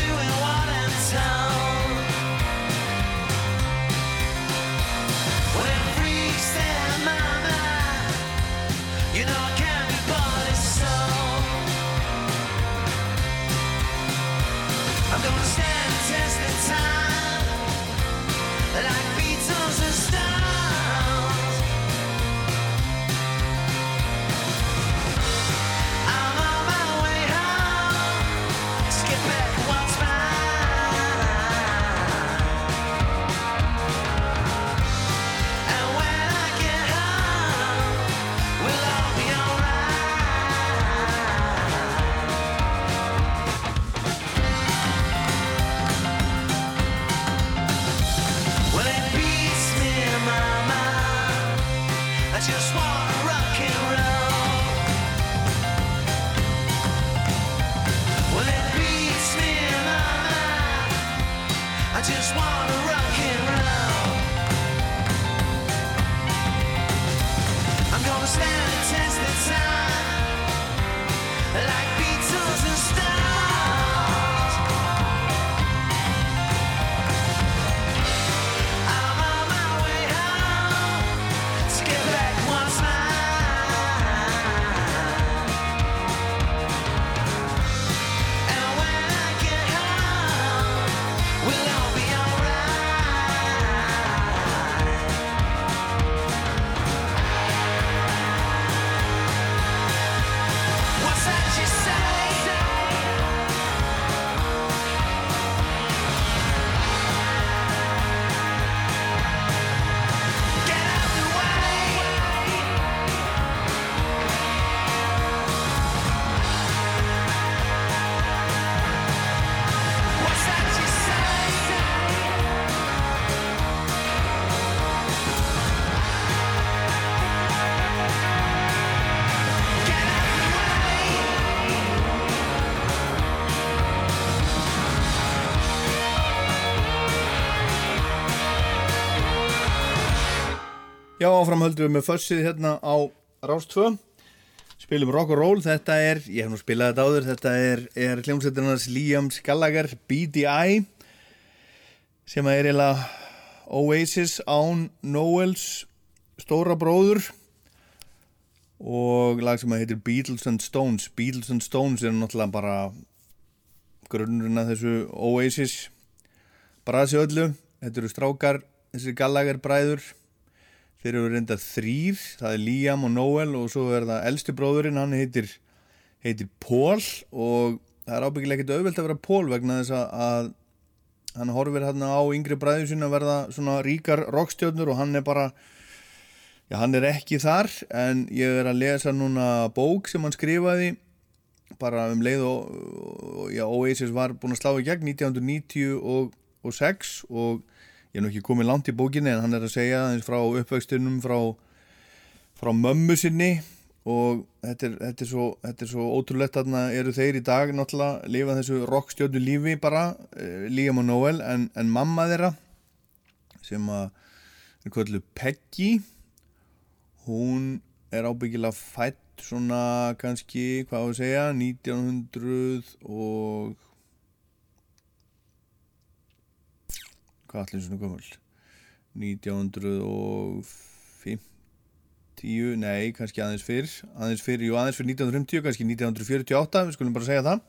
Já, áfram höldum við með fössið hérna á Rástvö spilum rock and roll, þetta er ég hef nú spilað þetta áður, þetta er, er hljómsveitarnas Liams Gallagher BDI sem er eiginlega Oasis án Noels stóra bróður. Og lag sem að heitir Beatles and Stones. Beatles and Stones er náttúrulega bara grunnurinn að þessu Oasis brasi öllu, þetta eru strákar þessi Gallagher bræður Þeir eru reynda þrýr, það er Liam og Noel og svo er það elsti bróðurinn, hann heitir, heitir Paul og það er ábyggilega ekkert auðvelt að vera Paul vegna þess að, hann horfir hérna á yngri bræður sín að verða svona ríkar rockstjörnur og hann er bara, já hann er ekki þar en ég er að lesa núna bók sem hann skrifaði bara um leið og, og já, Oasis var búin að slá í gegn 1996 og ég er nú ekki komið langt í bókinni en hann er að segja aðeins frá uppvöxtunum frá, frá mömmu sinni og þetta er, þetta er, svo, svo ótrúlegt þarna eru þeir í dag náttúrulega lifa þessu rockstjörnu lífi bara eh, Liam og Noel en, en mamma þeirra sem að er kvöldu Peggy hún er ábyggilega fætt svona kannski, hvað að segja 1900 og hvað allir svona gömul. 1950 nei, kannski aðeins fyrr aðeins fyrr, jú aðeins fyrr 1950 kannski 1948, við skulum bara segja það.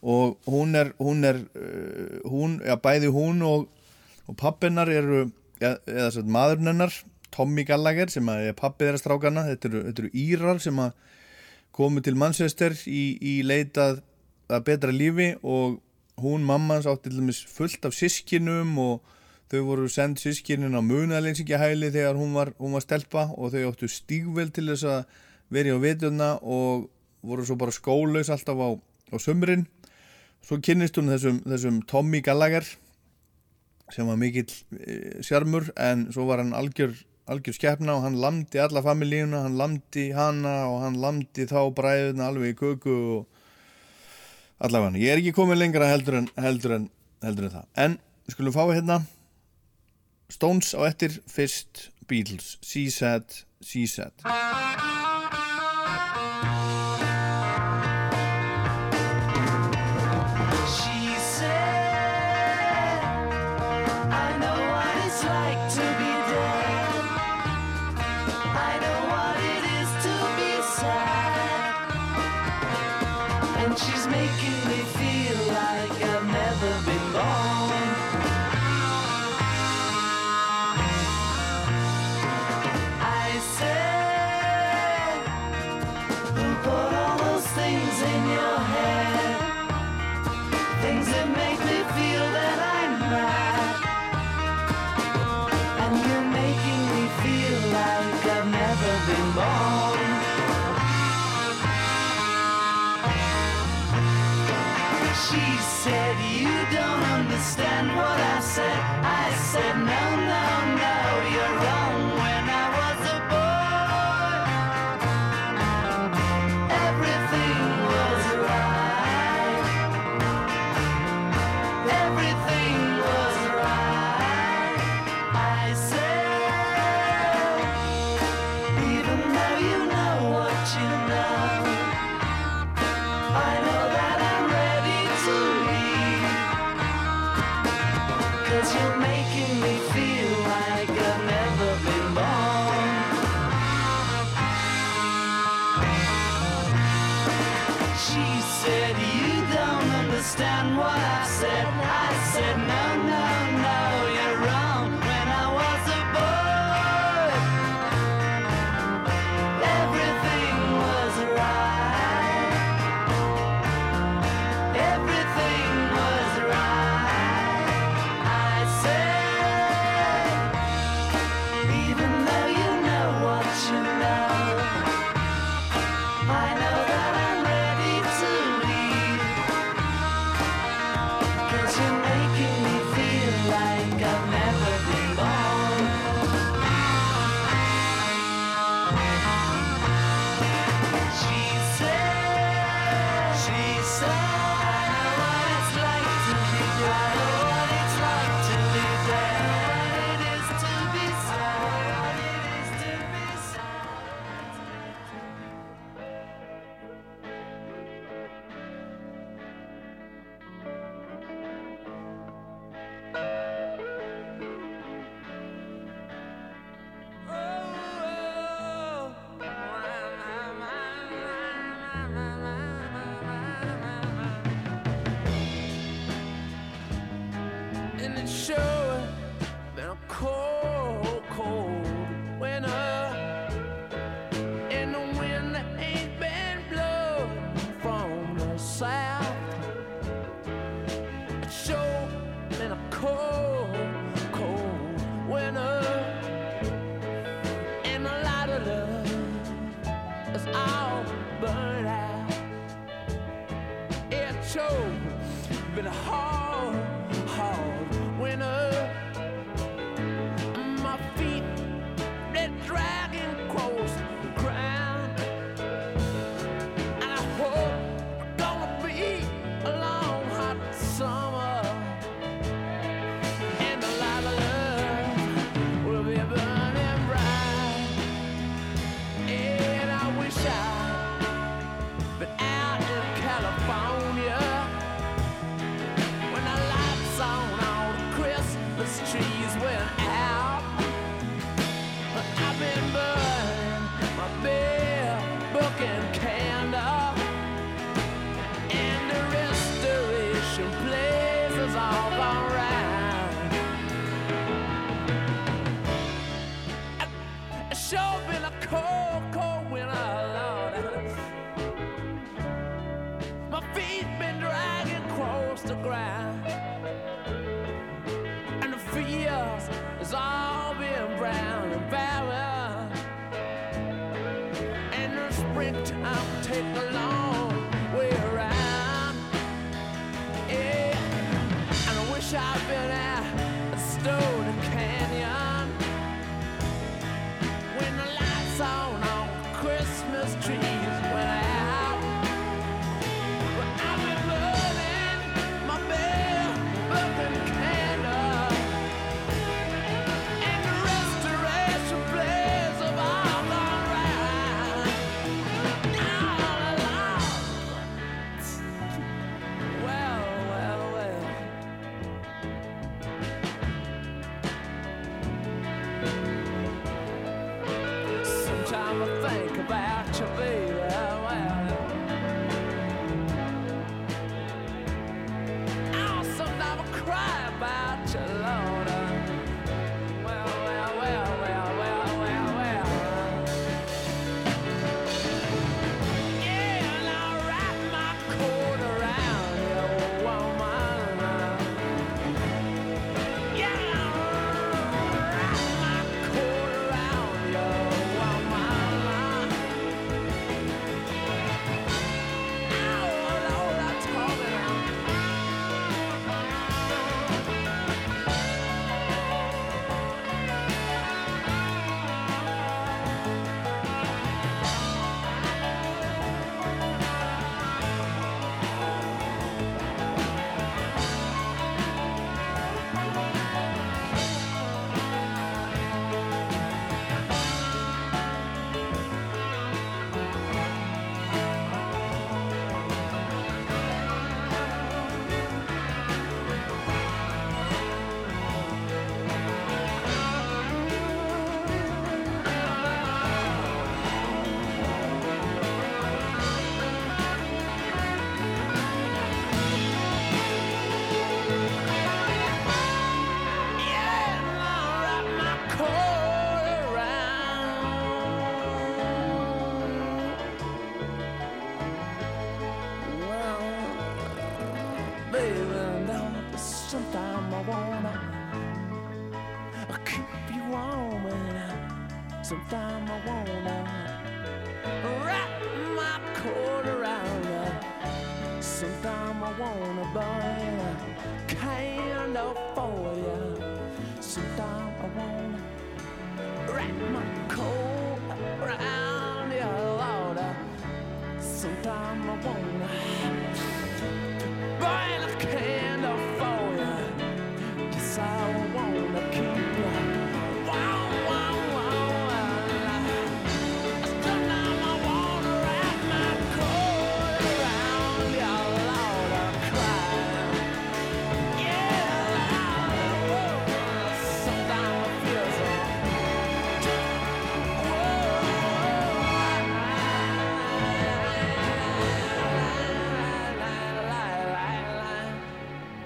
Og hún er hún er, uh, hún, já bæði hún og, og pappinnar eru eða svo maðurinn hennar Tommy Gallagher sem er pappi þeirra strákana þetta eru, þetta eru Írar sem komu til Manchester í, í leitað að betra lífi og hún mamma hans átti til dæmis fullt af sískinum og þau voru sendt sískinin á munaleysingahæli þegar hún var, hún var stelpa og þau áttu stígvel til þess að verja á vituna og voru svo bara skólaus alltaf á, á sömrin svo kynnist hún þessum, þessum Tommy Gallagher sem var mikill e, sjarmur en svo var hann algjör, algjör skeppna og hann lamdi alla familíuna, hann lamdi hana og hann lamdi þá bræðuna alveg í köku og allavega, ég er ekki komið lengra heldur en, heldur en, heldur en það. En skulum fá hérna Stones á eftir fyrst Beatles C-Sad, C-Sad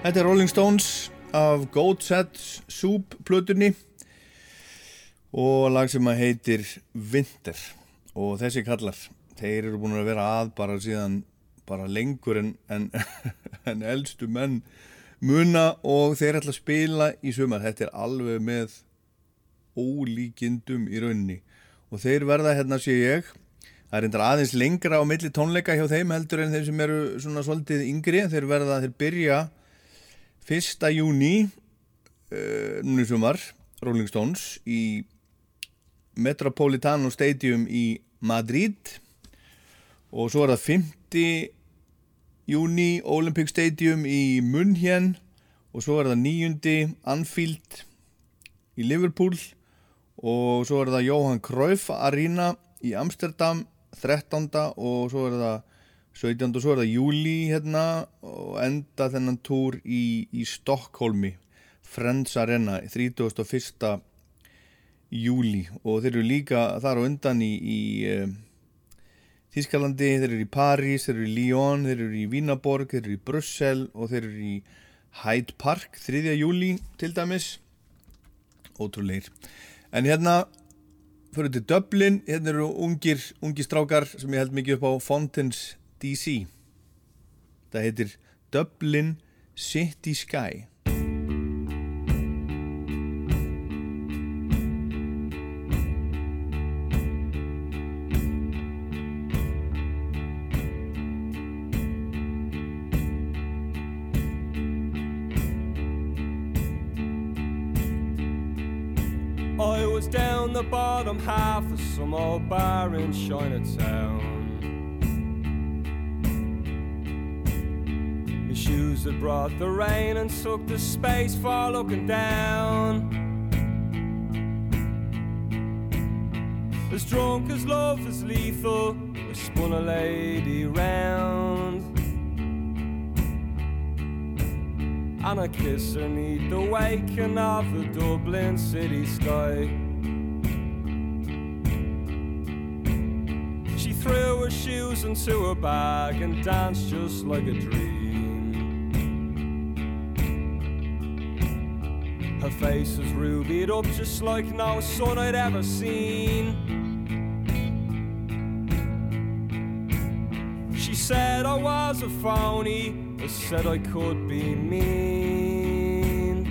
Þetta er Rolling Stones af Goat Set Soup plötunni og lag sem að heitir Winter. Og þessi kallar, þeir eru búin að vera að bara síðan bara lengur en, en, en eldstu menn muna og þeir ætla að spila í sumar, þetta er alveg með ólíkindum í rauninni. Og þeir verða hérna sé ég. Það er reyndar aðeins lengra á milli tónleika hjá þeim heldur en þeim sem eru svona svolítið yngri, þeir verða, þeir byrja 1. júni uh, núna í sumar Rolling Stones í Metropolitano Stadium í Madrid og svo er það 5. júni Olympic Stadium í München og svo er það 9. Anfield í Liverpool og svo er það Johan Cruyff Arena í Amsterdam 13. og svo er það 17. og svo er það júli hérna og enda þennan túr í, í Stokkólmi Friends Arena 31. júli og þeir eru líka þar á undan í, í uh, Þískalandi, þeir eru í París, þeir eru í Lyon, þeir eru í Vínaborg, þeir eru í Brussel og þeir eru í Hyde Park 3. júli til dæmis ótrúleir en hérna fyrir til Dublin, hérna eru ungir, ungir strákar sem ég held mikið upp á Fountains DC það heitir Dublin City Sky I was down the bottom half of some old bar in Chinatown. Had brought the rain and took the space for looking down. As drunk as love is lethal, I spun a lady round. And I kiss her neath the waking of the Dublin city sky. She threw her shoes into her bag and danced just like a dream. Her face was rubied up just like no sun I'd ever seen. She said I was a phony, I said I could be mean.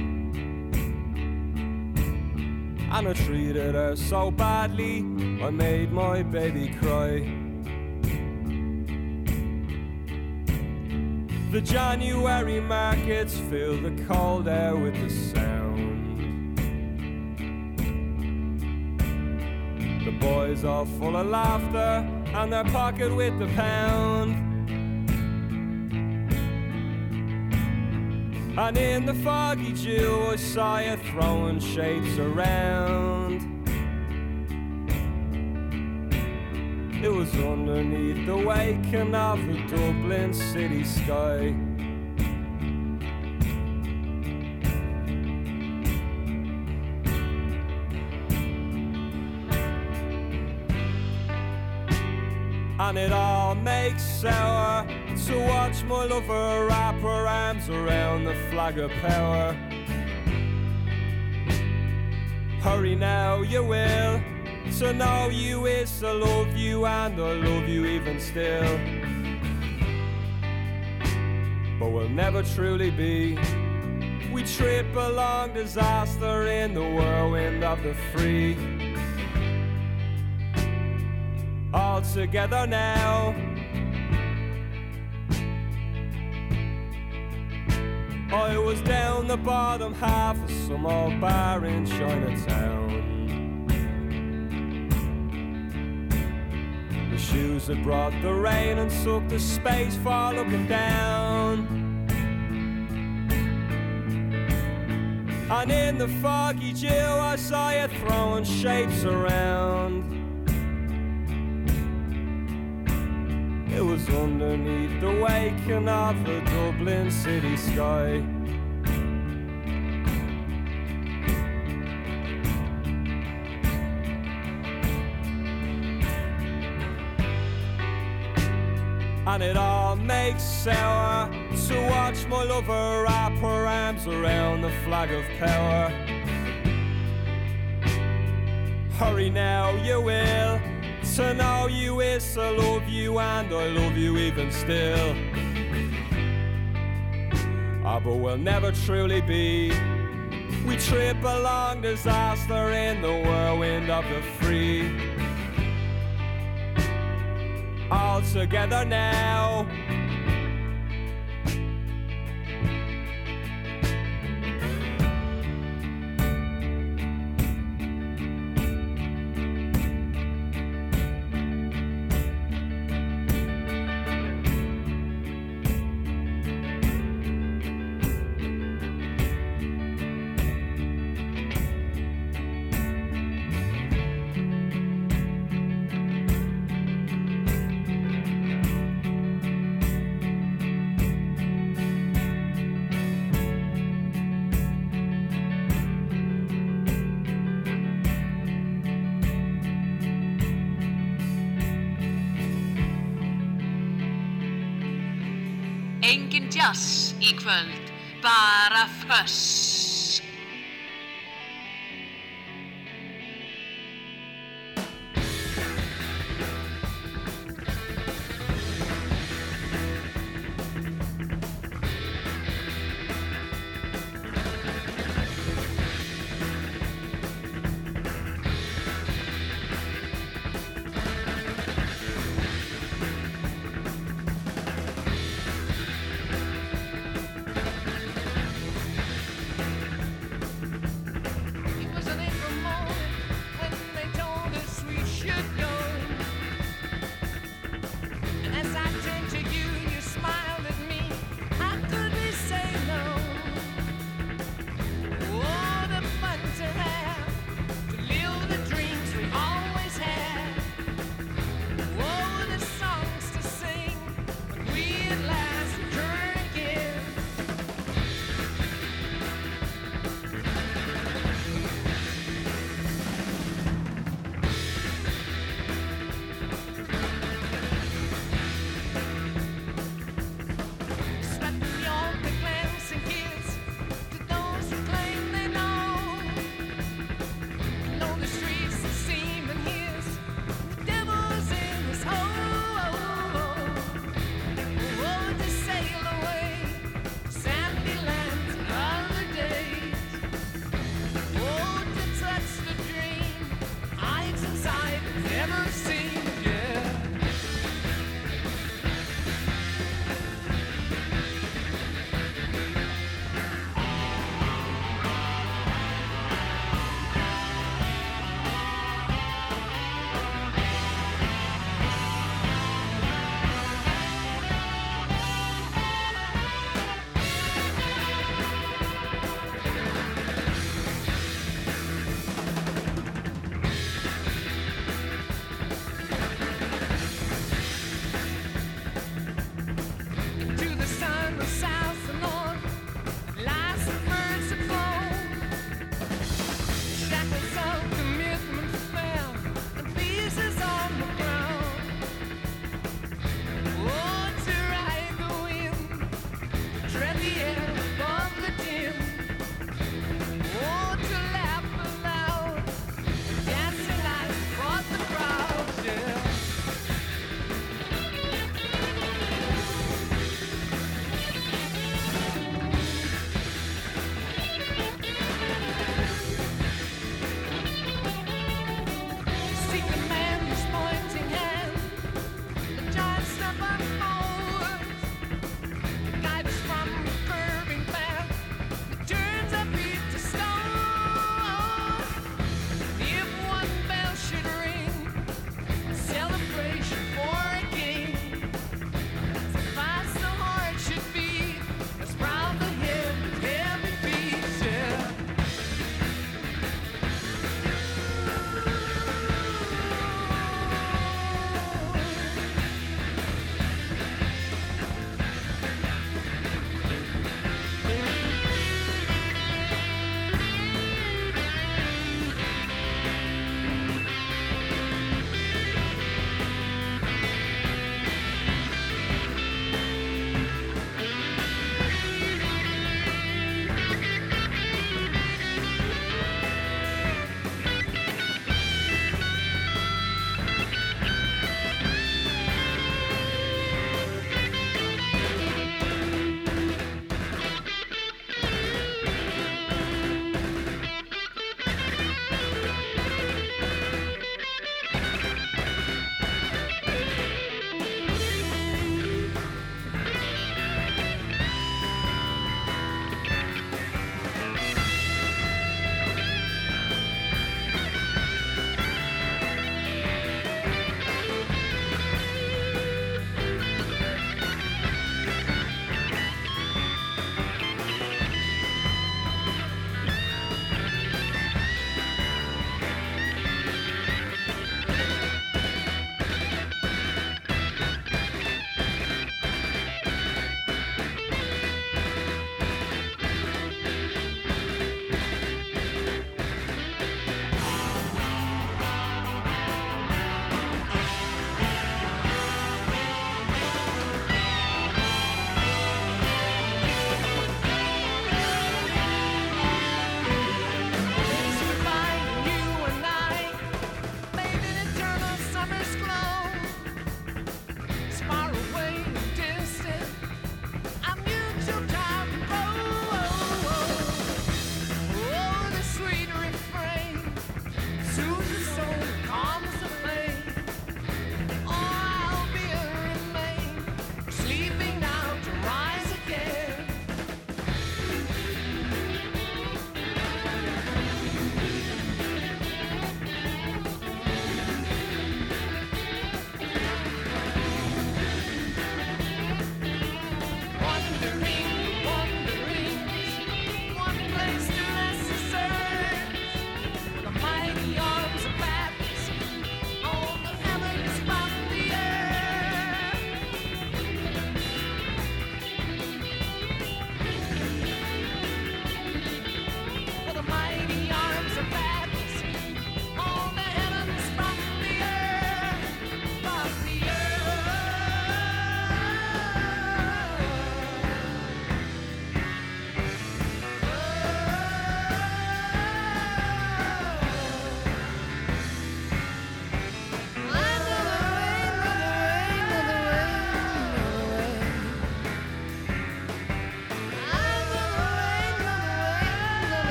And I treated her so badly, I made my baby cry. The January markets fill the cold air with the sound. Boys are full of laughter and their pocket with the pound. And in the foggy dew, I saw you throwing shapes around. It was underneath the waking of the Dublin city sky. And it all makes sour to watch my lover wrap her arms around the flag of power. Hurry now, you will. To know you is to love you, and I love you even still. But we'll never truly be We trip along disaster in the whirlwind of the free. All together now. I was down the bottom half of some old bar in Chinatown. The shoes that brought the rain and soaked the space for looking down. And in the foggy dew, I saw you throwing shapes around. It was underneath the waking of the Dublin city sky. And it all makes sour to watch my lover wrap her arms around the flag of power. Hurry now, you will. To know you is to love you, and I love you even still. Ah, but we'll never truly be. We trip along disaster in the whirlwind of the free. All together now.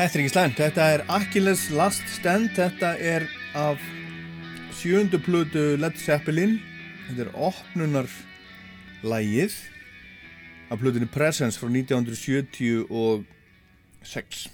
Þetta er ekki slæmt, þetta er Achilles Last Stand, þetta er af sjöndu plötu Led Zeppelin, þetta er opnunar lægið af plötunni Presence frá 1976.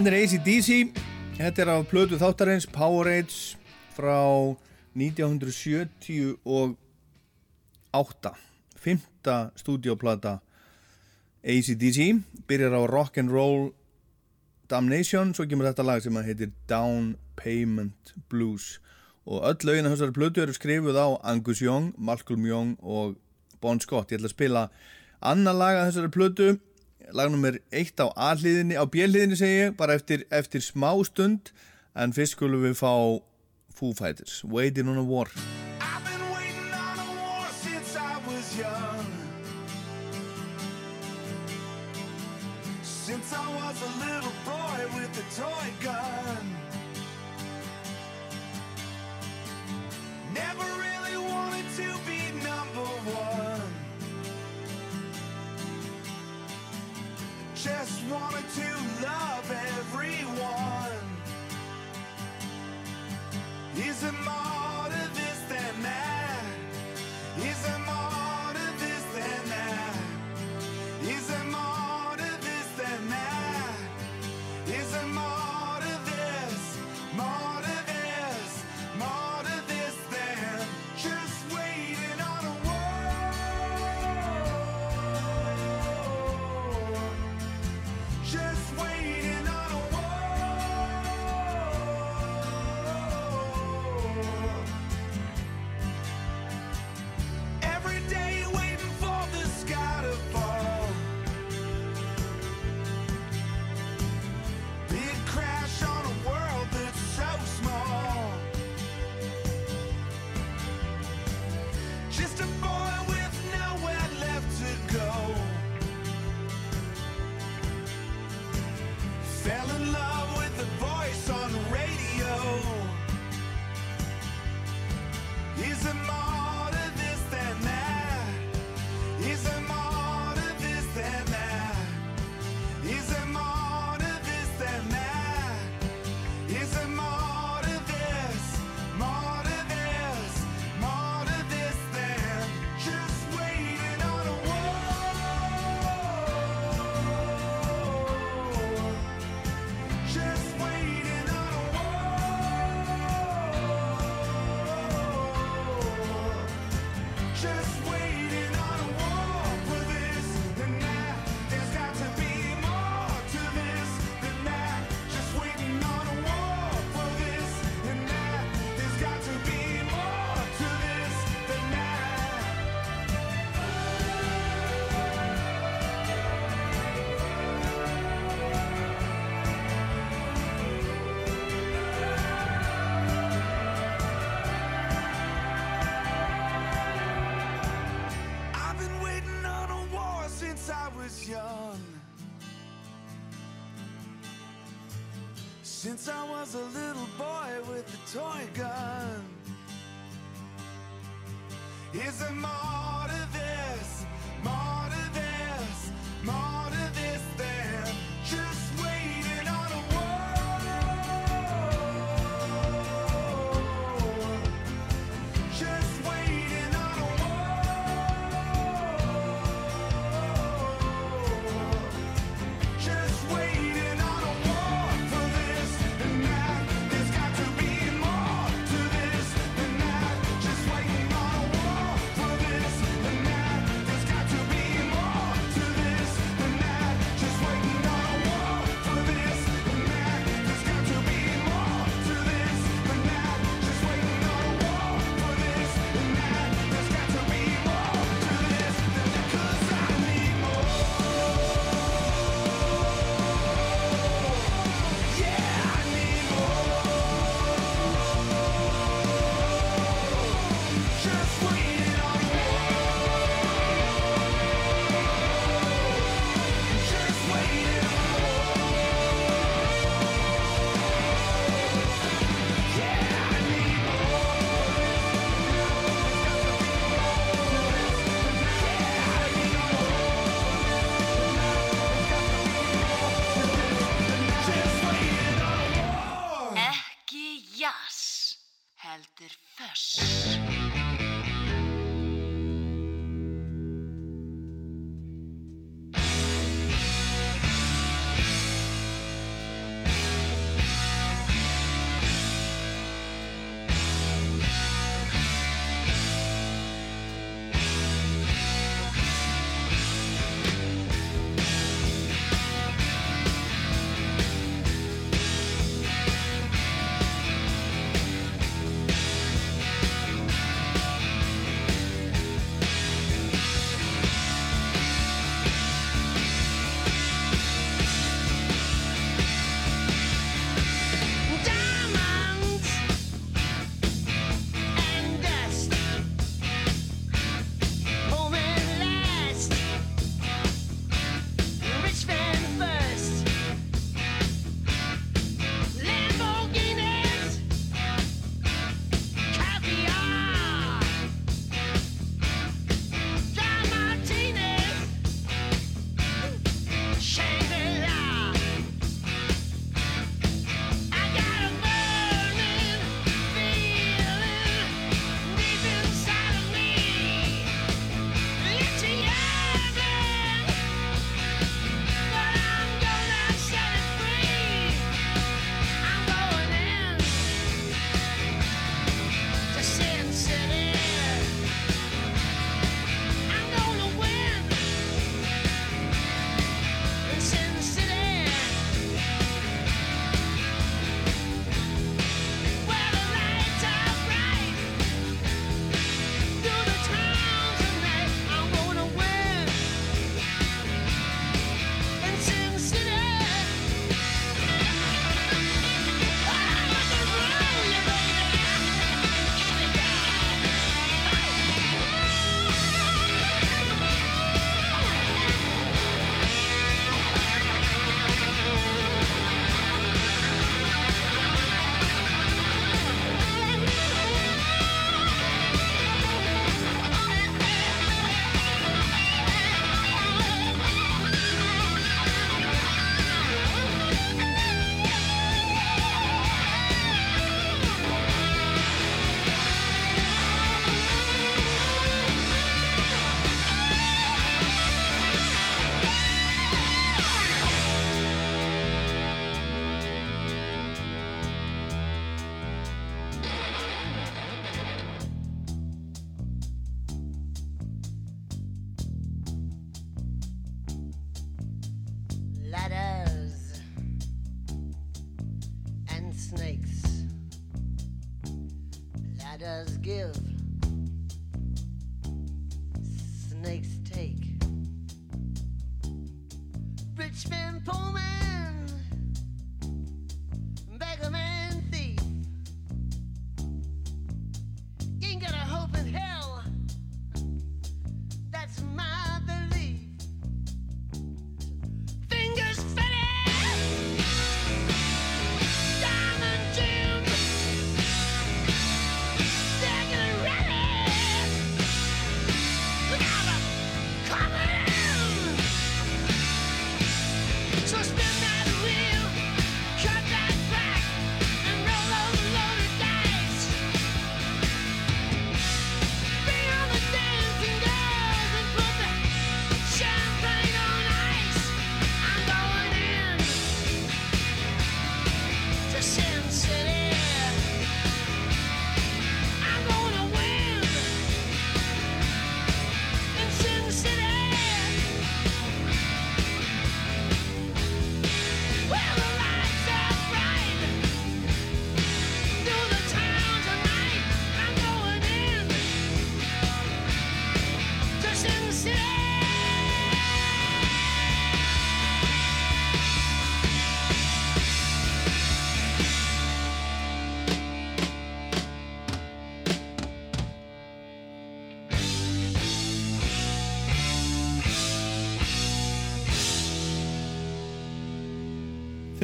Hérna þetta er ACDC, þetta er af plötu þáttarins Powerades frá 1978 Fymta stúdioplata ACDC byrjar á Rock'n'Roll Damnation, svo kemur þetta lag sem heitir Down Payment Blues. Og öll lögin af þessari plötu eru skrifuð á Angus Young, Malcolm Young og Bon Scott. Ég ætla að spila annar lag af þessari plötu lagnumir eitt á A-liðinni, á B-liðinni segi ég, bara eftir, eftir smá stund. En fyrst skulum við fá Foo Fighters, Waiting on a War. I've been waiting on a war since I was young. Since I was a little boy with a toy gun. was a little boy with a toy gun. Is it my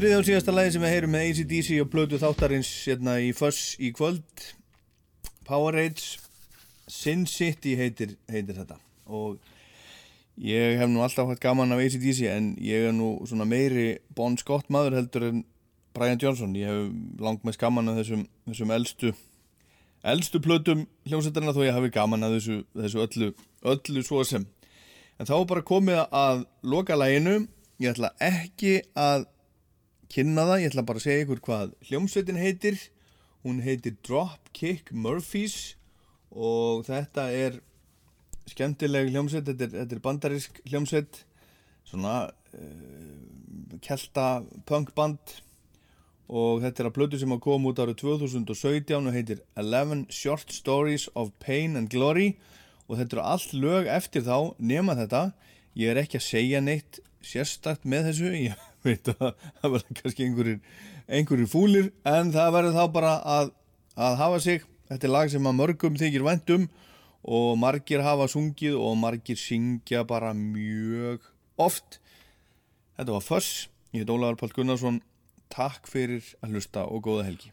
Þriðja og síðasta lagi sem við heyrum með ACDC og blödu þáttarins hérna í Fuss í kvöld. Powerade Sin City heitir, heitir þetta. Og ég hef nú alltaf hatt gaman af ACDC en ég er nú svona meiri Bon Scott maður heldur en Brian Johnson. Ég hef langt mest gaman af þessum, þessum elstu elstu plötum hljómsættarina þó ég hafi gaman af þessu, þessu öllu, öllu svo sem. En þá bara komið að loka læginu ég ætla ekki að kynna það, ég ætla bara að segja ykkur hvað hljómsveitin heitir. Hún heitir Dropkick Murphys og þetta er skemmtileg hljómsveit. Þetta er, þetta er bandarisk hljómsveit svona uh, kelta punkband og þetta er að blödu sem að koma út árið 2017 og heitir 11 Short Stories of Pain and Glory. Og þetta eru allt lög eftir þá nema þetta, ég er ekki að segja neitt sérstakt með þessu. Ég veit að það verður kannski einhverjir, einhverjir fúlir en það verður þá bara að, að hafa sig. Þetta er lag sem að mörgum þykir væntum og margir hafa sungið og margir syngja bara mjög oft. Þetta var Fuss, ég heit Ólafur Pál Gunnarsson. Takk fyrir að hlusta og góða helgi